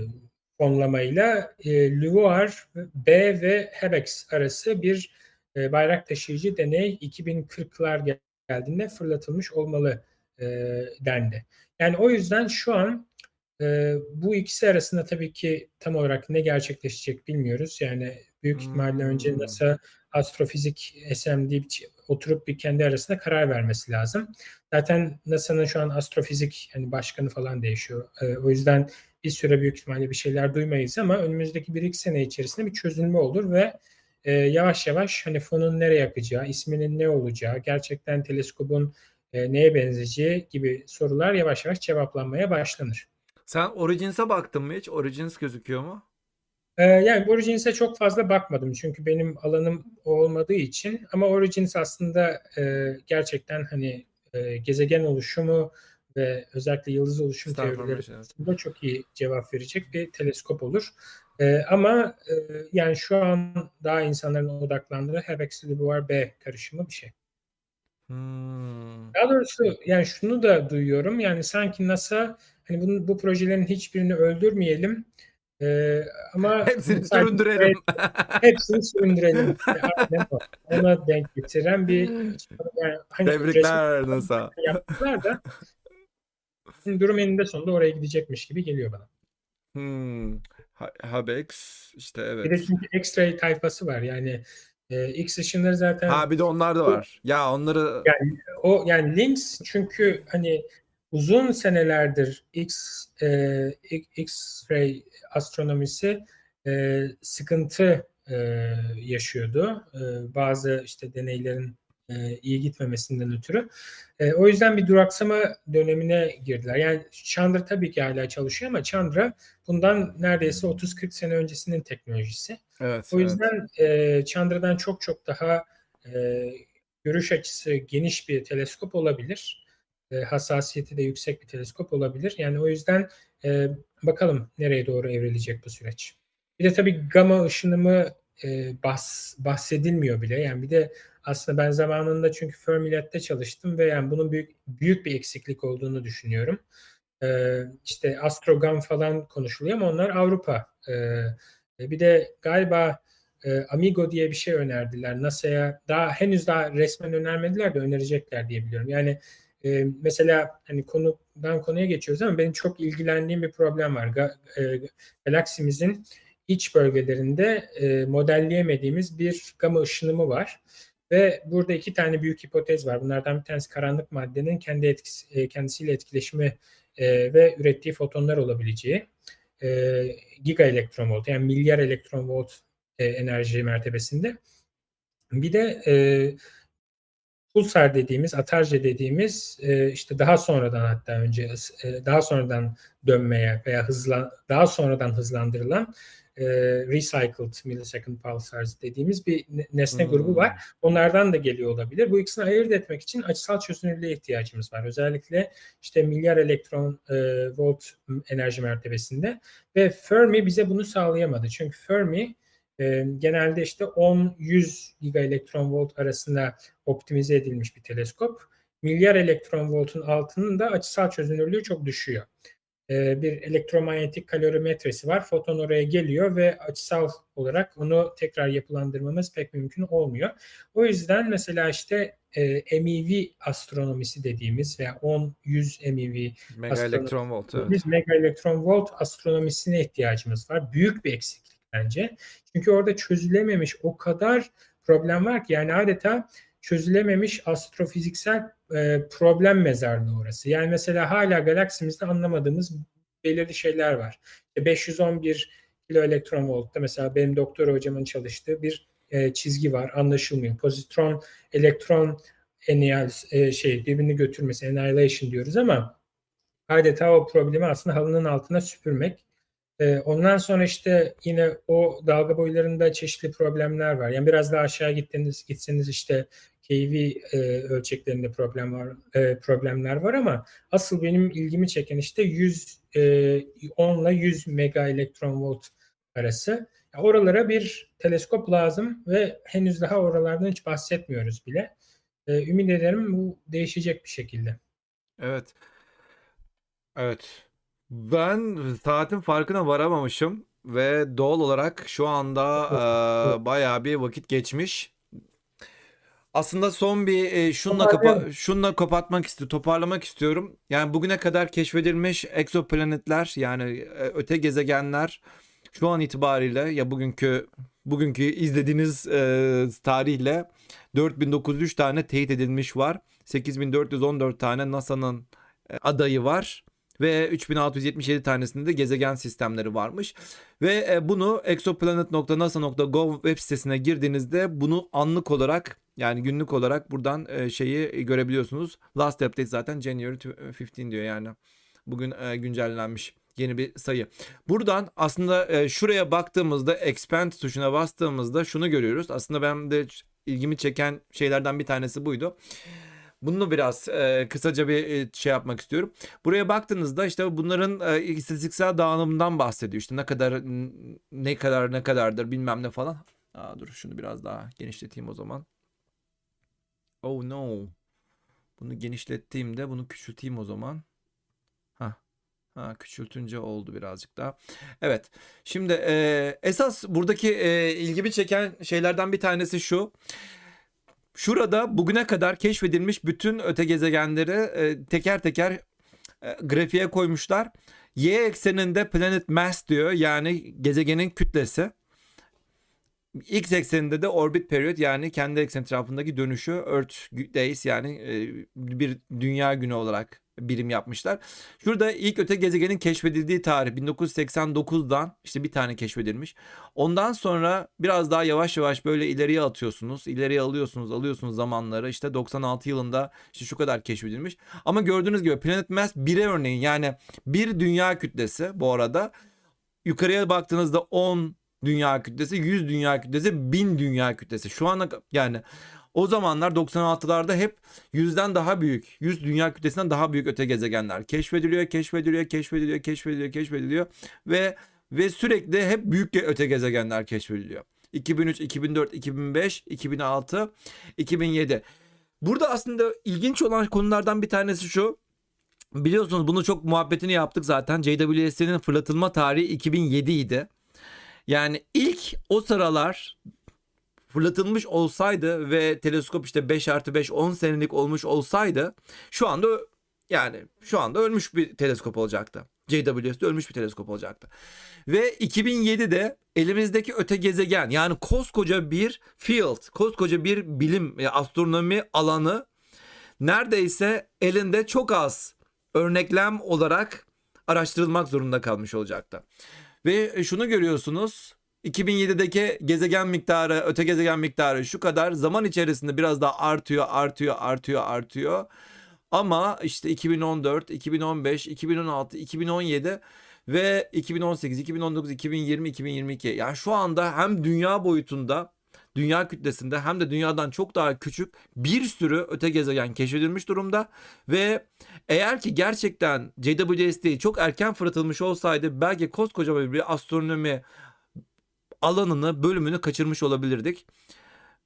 fonlamayla e, LUVOIR B ve HABEX arası bir e, bayrak taşıyıcı deney 2040'lar geldiğinde fırlatılmış olmalı e, dendi. Yani o yüzden şu an e, bu ikisi arasında tabii ki tam olarak ne gerçekleşecek bilmiyoruz. Yani büyük ihtimalle önce Hmm. NASA astrofizik SMD oturup bir kendi arasında karar vermesi lazım. Zaten NASA'nın şu an astrofizik hani başkanı falan değişiyor. E, o yüzden bir süre büyük ihtimalle bir şeyler duymayız ama önümüzdeki bir iki sene içerisinde bir çözülme olur ve e, yavaş yavaş hani fonun nereye akacağı, isminin ne olacağı, gerçekten teleskobun e, neye benzeyeceği gibi sorular yavaş yavaş cevaplanmaya başlanır. Sen Origins'e baktın mı hiç? Origins gözüküyor mu? Ee, yani Origins'e çok fazla bakmadım çünkü benim alanım olmadığı için ama Origins aslında e, gerçekten hani e, gezegen oluşumu ve özellikle yıldız oluşum teorileri evet. çok iyi cevap verecek bir teleskop olur. E, ama e, yani şu an daha insanların odaklandığı HABEX LUVOIR B karışımı bir şey. Hmm. Daha doğrusu yani şunu da duyuyorum yani sanki NASA hani bunun, bu projelerin hiçbirini öldürmeyelim e, ama Hepsini sadece- süründürelim. [LAUGHS] hepsini süründürelim. Ona denk getiren bir yani hani Tebrikler NASA. resmi yaptılar da [LAUGHS] durum eninde sonunda oraya gidecekmiş gibi geliyor bana. Hmm. Ha- Habex işte Bir de evet. çünkü X-ray tayfası var. Yani e, X ışınları zaten Ha bir de onlar da var. Ya onları o yani Lynx çünkü hani uzun senelerdir X e, X-ray astronomisi e, sıkıntı e, yaşıyordu. E, bazı işte deneylerin e, iyi gitmemesinden ötürü. E, o yüzden bir duraksama dönemine girdiler. Yani Chandra tabii ki hala çalışıyor ama Chandra bundan neredeyse 30-40 sene öncesinin teknolojisi. Evet. O yüzden evet. e, Chandra'dan çok çok daha e, görüş açısı geniş bir teleskop olabilir. E, hassasiyeti de yüksek bir teleskop olabilir. Yani o yüzden e, bakalım nereye doğru evrilecek bu süreç. Bir de tabii gamma ışınımı e, bahs, bahsedilmiyor bile. Yani bir de aslında ben zamanında çünkü Fermilet'te çalıştım ve yani bunun büyük büyük bir eksiklik olduğunu düşünüyorum. Ee, işte Astrogam falan konuşuluyor ama onlar Avrupa. Ee, bir de galiba e, Amigo diye bir şey önerdiler. NASA'ya daha henüz daha resmen önermediler de önerecekler diye biliyorum. Yani e, mesela hani konudan konuya geçiyoruz ama benim çok ilgilendiğim bir problem var. Ga, e, galaksimizin iç bölgelerinde e, modelleyemediğimiz bir gama ışınımı var. Ve burada iki tane büyük hipotez var. Bunlardan bir tanesi karanlık maddenin kendi etkisi, e, kendisiyle etkileşimi e, ve ürettiği fotonlar olabileceği. E, giga elektron volt yani milyar elektron volt e, enerji mertebesinde. Bir de e, pulsar dediğimiz, atarje dediğimiz e, işte daha sonradan hatta önce e, daha sonradan dönmeye veya hızla daha sonradan hızlandırılan e, recycled millisecond pulsars dediğimiz bir nesne hmm. grubu var. Onlardan da geliyor olabilir. Bu ikisini ayırt etmek için açısal çözünürlüğe ihtiyacımız var. Özellikle işte milyar elektron e, volt enerji mertebesinde ve Fermi bize bunu sağlayamadı. Çünkü Fermi e, genelde işte 10-100 giga elektron volt arasında optimize edilmiş bir teleskop. Milyar elektron voltun altının da açısal çözünürlüğü çok düşüyor. E, bir elektromanyetik kalorimetresi var. Foton oraya geliyor ve açısal olarak onu tekrar yapılandırmamız pek mümkün olmuyor. O yüzden mesela işte e, MEV astronomisi dediğimiz veya 10-100 MEV mega elektron volt, evet. mega elektron volt astronomisine ihtiyacımız var. Büyük bir eksiklik bence. Çünkü orada çözülememiş o kadar problem var ki yani adeta çözülememiş astrofiziksel e, problem mezarlığı orası. Yani mesela hala galaksimizde anlamadığımız belirli şeyler var. 511 kilo elektron voltta mesela benim doktor hocamın çalıştığı bir e, çizgi var. Anlaşılmıyor. Pozitron, elektron eniyal e, şey birbirini götürmesi annihilation diyoruz ama adeta o problemi aslında halının altına süpürmek. E, ondan sonra işte yine o dalga boylarında çeşitli problemler var. Yani biraz daha aşağı gittiniz gitseniz işte KV e, ölçeklerinde problem var, e, problemler var ama asıl benim ilgimi çeken işte 100 e, 10 ile 100 mega elektron volt arası. Oralara bir teleskop lazım ve henüz daha oralardan hiç bahsetmiyoruz bile. E, ümit ederim bu değişecek bir şekilde. Evet. Evet. Ben saatin farkına varamamışım ve doğal olarak şu anda e, bayağı bir vakit geçmiş. Aslında son bir e, şunla kapa şunla kapatmak istiyorum, toparlamak istiyorum. Yani bugüne kadar keşfedilmiş egzoplanetler yani e, öte gezegenler şu an itibariyle ya bugünkü bugünkü izlediğiniz e, tarihle 4903 tane teyit edilmiş var. 8414 tane NASA'nın e, adayı var ve 3677 tanesinde de gezegen sistemleri varmış. Ve e, bunu exoplanet.nasa.gov web sitesine girdiğinizde bunu anlık olarak yani günlük olarak buradan e, şeyi görebiliyorsunuz. Last update zaten January 15 diyor yani. Bugün e, güncellenmiş yeni bir sayı. Buradan aslında şuraya baktığımızda expand tuşuna bastığımızda şunu görüyoruz. Aslında ben de ilgimi çeken şeylerden bir tanesi buydu. Bunu biraz e, kısaca bir e, şey yapmak istiyorum. Buraya baktığınızda işte bunların e, istatistiksel dağılımından bahsediyor. İşte ne kadar ne kadar ne kadardır bilmem ne falan. Aa, dur şunu biraz daha genişleteyim o zaman. Oh no. Bunu genişlettiğimde bunu küçülteyim o zaman. Ha. Ha, küçültünce oldu birazcık daha. Evet. Şimdi e, esas buradaki e, ilgimi çeken şeylerden bir tanesi şu. Şurada bugüne kadar keşfedilmiş bütün öte gezegenleri e, teker teker e, grafiğe koymuşlar. Y ekseninde planet mass diyor yani gezegenin kütlesi. X ekseninde de orbit period yani kendi eksen etrafındaki dönüşü Earth days yani e, bir dünya günü olarak birim yapmışlar. Şurada ilk öte gezegenin keşfedildiği tarih 1989'dan işte bir tane keşfedilmiş. Ondan sonra biraz daha yavaş yavaş böyle ileriye atıyorsunuz. ileriye alıyorsunuz, alıyorsunuz zamanları. İşte 96 yılında işte şu kadar keşfedilmiş. Ama gördüğünüz gibi Planet Mass 1'e örneğin yani bir dünya kütlesi bu arada. Yukarıya baktığınızda 10 dünya kütlesi, 100 dünya kütlesi, 1000 dünya kütlesi. Şu ana yani o zamanlar 96'larda hep yüzden daha büyük, 100 dünya kütlesinden daha büyük öte gezegenler keşfediliyor, keşfediliyor, keşfediliyor, keşfediliyor, keşfediliyor ve ve sürekli hep büyük öte gezegenler keşfediliyor. 2003, 2004, 2005, 2006, 2007. Burada aslında ilginç olan konulardan bir tanesi şu. Biliyorsunuz bunu çok muhabbetini yaptık zaten. JWST'nin fırlatılma tarihi 2007 idi. Yani ilk o sıralar fırlatılmış olsaydı ve teleskop işte 5 artı 5 10 senelik olmuş olsaydı şu anda yani şu anda ölmüş bir teleskop olacaktı. JWST ölmüş bir teleskop olacaktı. Ve 2007'de elimizdeki öte gezegen yani koskoca bir field, koskoca bir bilim, astronomi alanı neredeyse elinde çok az örneklem olarak araştırılmak zorunda kalmış olacaktı. Ve şunu görüyorsunuz. 2007'deki gezegen miktarı, öte gezegen miktarı şu kadar. Zaman içerisinde biraz daha artıyor, artıyor, artıyor, artıyor. Ama işte 2014, 2015, 2016, 2017 ve 2018, 2019, 2020, 2022 yani şu anda hem dünya boyutunda dünya kütlesinde hem de dünyadan çok daha küçük bir sürü öte gezegen keşfedilmiş durumda ve eğer ki gerçekten JWST çok erken fırlatılmış olsaydı belki koskoca bir astronomi alanını, bölümünü kaçırmış olabilirdik.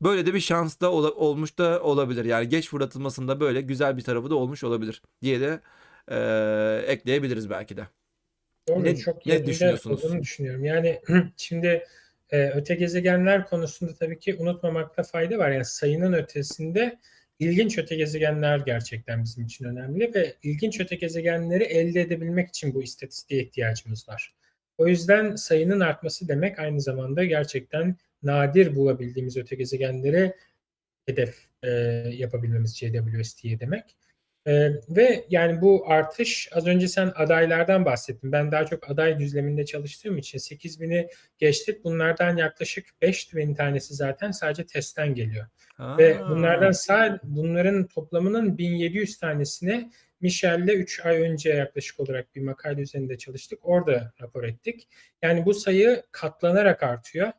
Böyle de bir şans da ol, olmuş da olabilir. Yani geç fırlatılmasında böyle güzel bir tarafı da olmuş olabilir diye de e, ekleyebiliriz belki de. Doğru, ne, çok ne düşünüyorsunuz? Olduğunu düşünüyorum. Yani [CLEARS THROAT] şimdi e, öte gezegenler konusunda tabii ki unutmamakta fayda var. Yani sayının ötesinde ilginç öte gezegenler gerçekten bizim için önemli ve ilginç öte gezegenleri elde edebilmek için bu istatistiğe ihtiyacımız var. O yüzden sayının artması demek aynı zamanda gerçekten nadir bulabildiğimiz öte gezegenlere hedef e, yapabilmemiz JWST'ye demek. E, ve yani bu artış az önce sen adaylardan bahsettin. Ben daha çok aday düzleminde çalıştığım için 8000'i geçtik. Bunlardan yaklaşık 5000 tanesi zaten sadece testten geliyor. Aa. Ve bunlardan sadece bunların toplamının 1700 tanesine Michel'le 3 ay önce yaklaşık olarak bir makale üzerinde çalıştık. Orada rapor ettik. Yani bu sayı katlanarak artıyor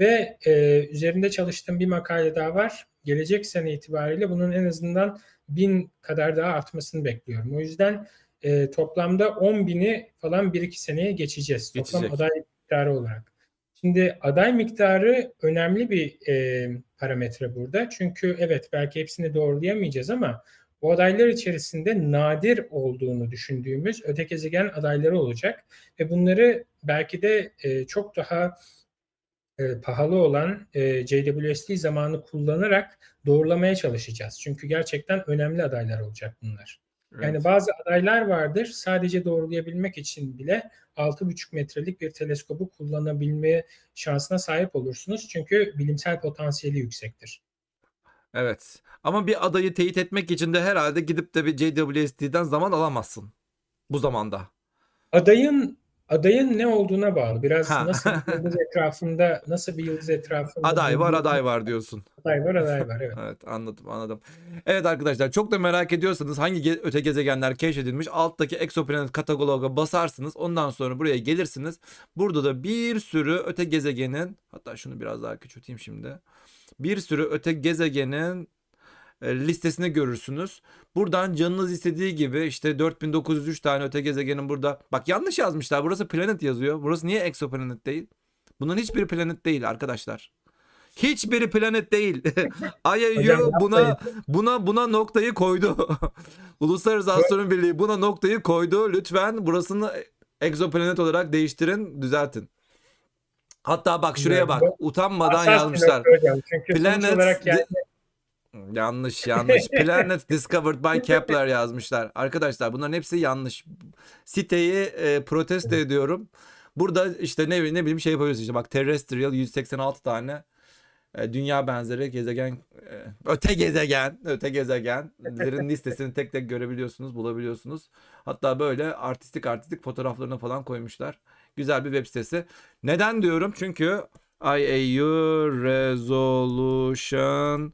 ve e, üzerinde çalıştığım bir makale daha var. Gelecek sene itibariyle bunun en azından bin kadar daha artmasını bekliyorum. O yüzden e, toplamda 10 bini falan 1-2 seneye geçeceğiz. Geçecek. Toplam aday miktarı olarak. Şimdi aday miktarı önemli bir e, parametre burada. Çünkü evet belki hepsini doğrulayamayacağız ama bu adaylar içerisinde nadir olduğunu düşündüğümüz öte gezegen adayları olacak ve bunları belki de e, çok daha e, pahalı olan e, JWST zamanı kullanarak doğrulamaya çalışacağız. Çünkü gerçekten önemli adaylar olacak bunlar. Evet. Yani bazı adaylar vardır sadece doğrulayabilmek için bile 6,5 metrelik bir teleskobu kullanabilme şansına sahip olursunuz. Çünkü bilimsel potansiyeli yüksektir. Evet. Ama bir adayı teyit etmek için de herhalde gidip de bir JWST'den zaman alamazsın. Bu zamanda. Adayın adayın ne olduğuna bağlı. Biraz ha. nasıl bir yıldız [LAUGHS] etrafında, nasıl bir yıldız etrafında aday var, aday var diyorsun. Aday var, aday var evet. [LAUGHS] evet, anladım, anladım. Evet arkadaşlar, çok da merak ediyorsanız hangi ge- öte gezegenler keşfedilmiş, alttaki exoplanet kataloga basarsınız. Ondan sonra buraya gelirsiniz. Burada da bir sürü öte gezegenin, hatta şunu biraz daha küçülteyim şimdi bir sürü öte gezegenin listesini görürsünüz. Buradan canınız istediği gibi işte 4903 tane öte gezegenin burada. Bak yanlış yazmışlar. Burası planet yazıyor. Burası niye exoplanet değil? Bunun hiçbir planet değil arkadaşlar. Hiçbiri planet değil. [LAUGHS] IAU buna buna buna noktayı koydu. [LAUGHS] Uluslararası Astronomi Birliği buna noktayı koydu. Lütfen burasını exoplanet olarak değiştirin, düzeltin. Hatta bak şuraya bak. Utanmadan yazmışlar. Planet yani... Yanlış yanlış. [LAUGHS] Planet discovered by Kepler yazmışlar. Arkadaşlar bunların hepsi yanlış. Siteyi e, protesto ediyorum. Burada işte ne ne bileyim şey yapabiliyorsunuz işte bak terrestrial 186 tane e, dünya benzeri gezegen e, öte gezegen öte gezegenlerin [LAUGHS] listesini tek tek görebiliyorsunuz bulabiliyorsunuz hatta böyle artistik artistik fotoğraflarını falan koymuşlar güzel bir web sitesi neden diyorum çünkü IAU Resolution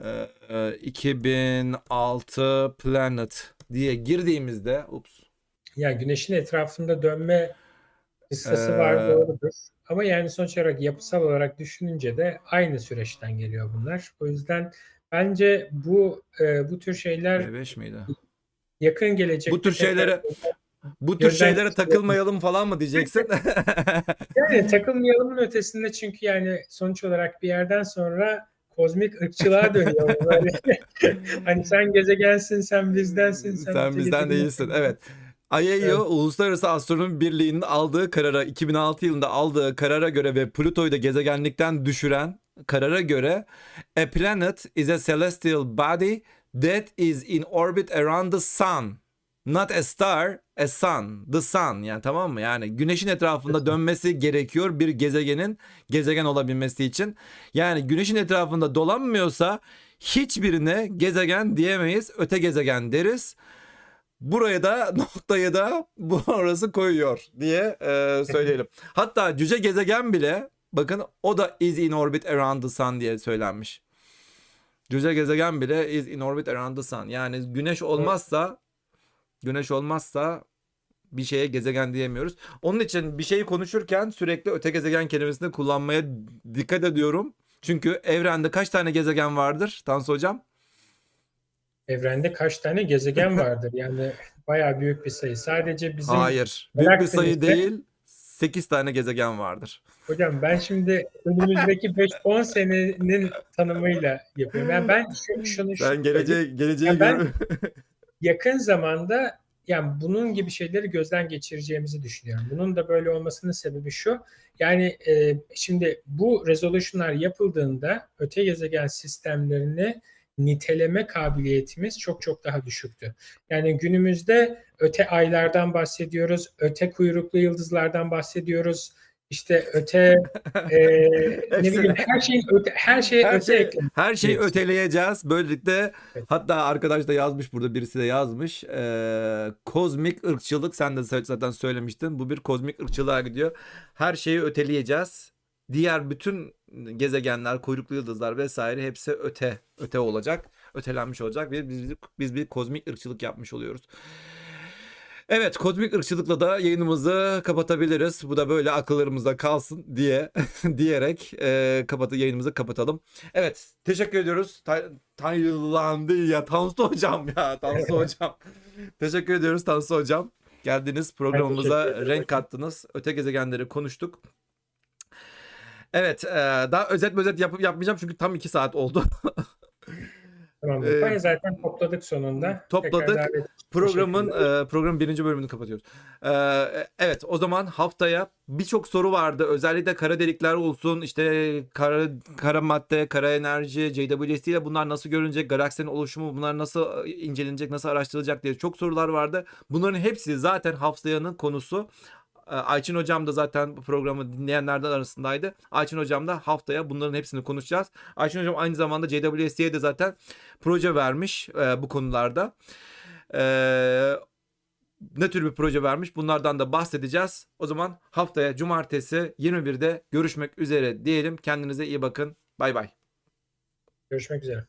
e, e, 2006 Planet diye girdiğimizde ups Ya güneşin etrafında dönme kıssası Ee, var doğrudur. Ama yani sonuç olarak yapısal olarak düşününce de aynı süreçten geliyor bunlar. O yüzden bence bu e, bu tür şeyler B5 miydi? yakın gelecekte Bu tür şeylere [LAUGHS] bu tür şeylere takılmayalım falan mı diyeceksin? [LAUGHS] yani takılmayalımın ötesinde çünkü yani sonuç olarak bir yerden sonra kozmik ırkçılığa dönüyor. Böyle. [LAUGHS] hani sen gezegensin, sen bizdensin, sen, Sen bizden değilsin. Evet. IAEO Evet. Uluslararası Astronomi Birliği'nin aldığı karara 2006 yılında aldığı karara göre ve Plüto'yu da gezegenlikten düşüren karara göre a planet is a celestial body that is in orbit around the sun. Not a star, a sun. The sun yani tamam mı? Yani güneşin etrafında [LAUGHS] dönmesi gerekiyor bir gezegenin gezegen olabilmesi için. Yani güneşin etrafında dolanmıyorsa hiçbirine gezegen diyemeyiz. Öte gezegen deriz. Buraya da [LAUGHS] noktayı da bu orası koyuyor diye e, söyleyelim. [LAUGHS] Hatta cüce gezegen bile bakın o da is in orbit around the sun diye söylenmiş. Cüce gezegen bile is in orbit around the sun. Yani güneş olmazsa güneş olmazsa bir şeye gezegen diyemiyoruz. Onun için bir şeyi konuşurken sürekli öte gezegen kelimesini kullanmaya dikkat ediyorum. Çünkü evrende kaç tane gezegen vardır Tansu hocam? Evrende kaç tane gezegen [LAUGHS] vardır? Yani bayağı büyük bir sayı. Sadece bizim Hayır. Büyük bir sayı değil. 8 tane gezegen vardır. Hocam ben şimdi önümüzdeki [LAUGHS] 5-10 senenin tanımıyla yapıyorum. Yani ben şu, şunu şu- Ben geleceğe geleceğe Ya ben- [LAUGHS] yakın zamanda yani bunun gibi şeyleri gözden geçireceğimizi düşünüyorum. Bunun da böyle olmasının sebebi şu. Yani e, şimdi bu resolution'lar yapıldığında öte gezegen sistemlerini niteleme kabiliyetimiz çok çok daha düşüktü. Yani günümüzde öte aylardan bahsediyoruz, öte kuyruklu yıldızlardan bahsediyoruz. İşte öte [LAUGHS] e, ne bileyim her şeyin öte her şeye her öte şey her şeyi Evet. öteleyeceğiz. Böylelikle Evet. hatta arkadaş da yazmış burada birisi de yazmış. Ee, kozmik ırkçılık sen de zaten söylemiştin. Bu bir kozmik ırkçılığa gidiyor. Her şeyi öteleyeceğiz. Diğer bütün gezegenler, kuyruklu yıldızlar vesaire hepsi öte öte olacak. Ötelenmiş olacak ve biz, biz, biz bir kozmik ırkçılık yapmış oluyoruz. Evet, kozmik ırkçılıkla da yayınımızı kapatabiliriz. Bu da böyle akıllarımızda kalsın diye [LAUGHS] diyerek e, kapatı yayınımızı kapatalım. Evet, teşekkür ediyoruz. Ta- Taylandı ya Tansu hocam ya Tansu hocam. teşekkür ediyoruz Tansu hocam. Geldiniz programımıza renk kattınız. Öte gezegenleri konuştuk. Evet, e, daha özet özet yapıp yapmayacağım çünkü tam iki saat oldu. [LAUGHS] Tamam. Ee, zaten topladık sonunda. topladık. Programın e, programın birinci bölümünü kapatıyoruz. E, evet o zaman haftaya birçok soru vardı. Özellikle kara delikler olsun işte kara, kara madde, kara enerji, JWST ile bunlar nasıl görünecek, galaksinin oluşumu bunlar nasıl e, incelenecek, nasıl araştırılacak diye çok sorular vardı. Bunların hepsi zaten haftanın konusu. E, Ayçin hocam da zaten bu programı dinleyenlerden arasındaydı. Ayçin hocam da haftaya bunların hepsini konuşacağız. Ayçin hocam aynı zamanda JWST'ye de zaten proje vermiş e, bu konularda. Ee, ne tür bir proje vermiş bunlardan da bahsedeceğiz. O zaman haftaya cumartesi 21'de görüşmek üzere diyelim. Kendinize iyi bakın. Bay bay. Görüşmek üzere.